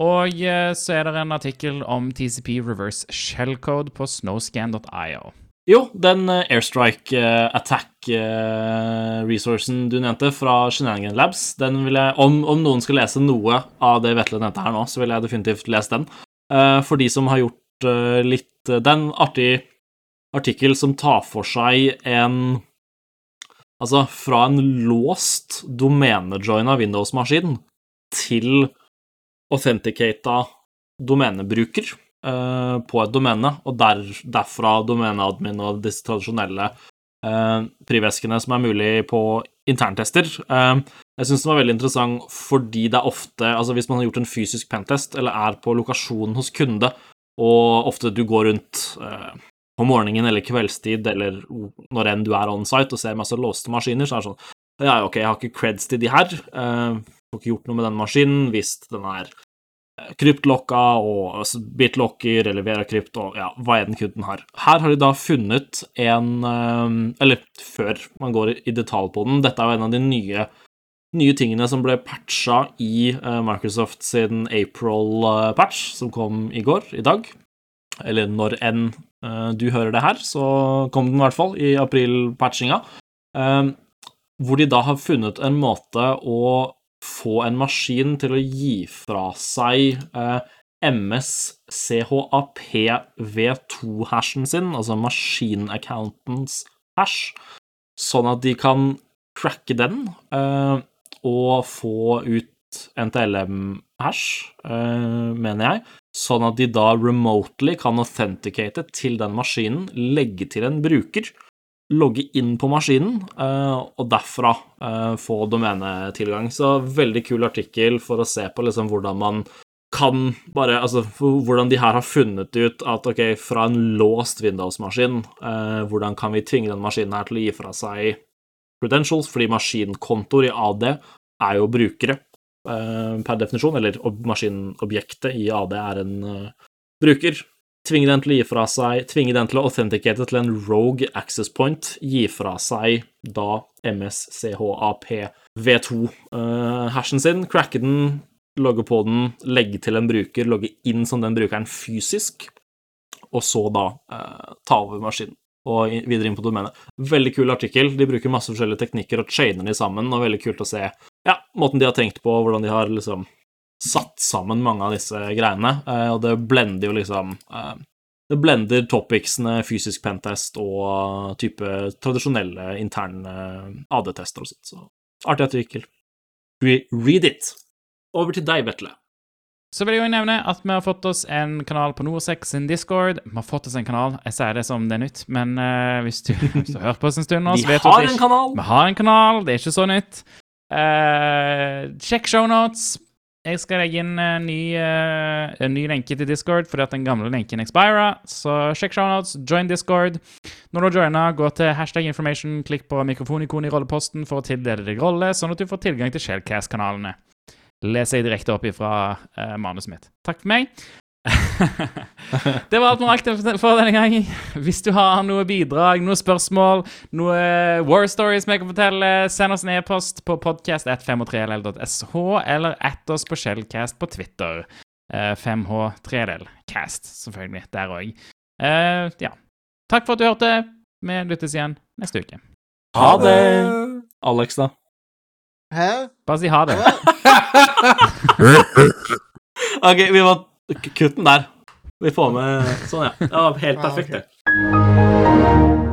Og eh, så er det en artikkel om TCP reverse shellcode på snowscan.io. Jo, den eh, airstrike eh, du nevnte fra Shenanigan Labs, den vil jeg, om, om noen skal lese noe av det Vetle nevnte her nå, så vil jeg definitivt lese den. For de som har gjort litt Det er artig artikkel som tar for seg en Altså, fra en låst domenejoina Windows-maskin til authenticata domenebruker eh, på et domene, og der, derfra domeneadmin og disse tradisjonelle uh, priveskene som er mulig på interntester. Eh, jeg syns den var veldig interessant fordi det er ofte Altså hvis man har gjort en fysisk pentest, eller er på lokasjonen hos kunde, og ofte du går rundt eh, på morgenen eller kveldstid eller når enn du er on site og ser masse låste maskiner, så er det sånn Ja, ok, jeg har ikke creds til de her. eh, får ikke gjort noe med den maskinen hvis den er eh, kryptlokka og altså, bitlocker eller verakrypt og ja, hva enn kunden har. Her har de da funnet en eh, Eller før man går i detalj på den, dette er jo en av de nye, nye tingene som ble patcha i eh, Microsoft sin April-patch, som kom i går, i dag. Eller når enn eh, du hører det her, så kom den i hvert fall i april-patchinga. Eh, hvor de da har funnet en måte å få en maskin til å gi fra seg eh, MS-CHAP-V2-hashen sin, altså Machine Accountants hash, sånn at de kan cracke den eh, og få ut NTLM-hash, eh, mener jeg, sånn at de da remotely kan authenticate til den maskinen, legge til en bruker, logge inn på maskinen, eh, og derfra eh, få domenetilgang. Så veldig kul artikkel for å se på liksom hvordan man kan bare Altså hvordan de her har funnet ut at ok, fra en låst Windows-maskin, eh, hvordan kan vi tvinge den maskinen her til å gi fra seg credentials, fordi maskinkontoer i AD er jo brukere per definisjon, eller maskinobjektet i AD er en bruker. Tvinge den til å gi fra seg Tvinge den til å authenticate til en rogue access point, gi fra seg da MSCHAP-V2-hashen sin, cracke den, logge på den, legge til en bruker, logge inn som den brukeren fysisk, og så da eh, ta over maskinen og videre inn på domenet. Veldig kul artikkel. De bruker masse forskjellige teknikker og chainer de sammen, og veldig kult å se ja, måten de har tenkt på, hvordan de har liksom satt sammen mange av disse greiene, og det blender jo liksom Det blender topicsene fysisk pentest og type tradisjonelle interne AD-tester og sånt. Så artig artikkel. Read it. Over til deg, Vetle. Så vil jeg jo nevne at vi har fått oss en kanal på Norsex sin Discord. Vi har fått oss en kanal, jeg sier det som det er nytt, men uh, hvis, du, [laughs] hvis, du, har hørt på oss en stund nå, så vet du at Vi har en kanal! Vi har en kanal, det er ikke så nytt. Uh, sjekk shownotes. Jeg skal legge inn en ny, uh, en ny lenke til Discord fordi at den gamle lenken expira. Så sjekk shownotes, join Discord. Når du har joina, gå til hashtag information, klikk på mikrofonikonet i rolleposten for å tildele deg rolle, sånn at du får tilgang til Shellcast-kanalene leser jeg direkte opp ifra uh, manuset mitt. Takk for meg. Det var alt vi rakk for denne gangen. Hvis du har noe bidrag, noe spørsmål, noe war stories vi kan fortelle, send oss en e-post på podcast153ll.sh, eller at oss på Shellcast på Twitter. Uh, 5H3LCast, selvfølgelig. Der òg. Uh, ja. Takk for at du hørte. Vi lyttes igjen neste uke. Ha det! Alex, da? Hæ? Bare si ha det. [laughs] [laughs] OK, vi må kutte den der. Vi får med Sånn, ja. Det var helt perfekt, det.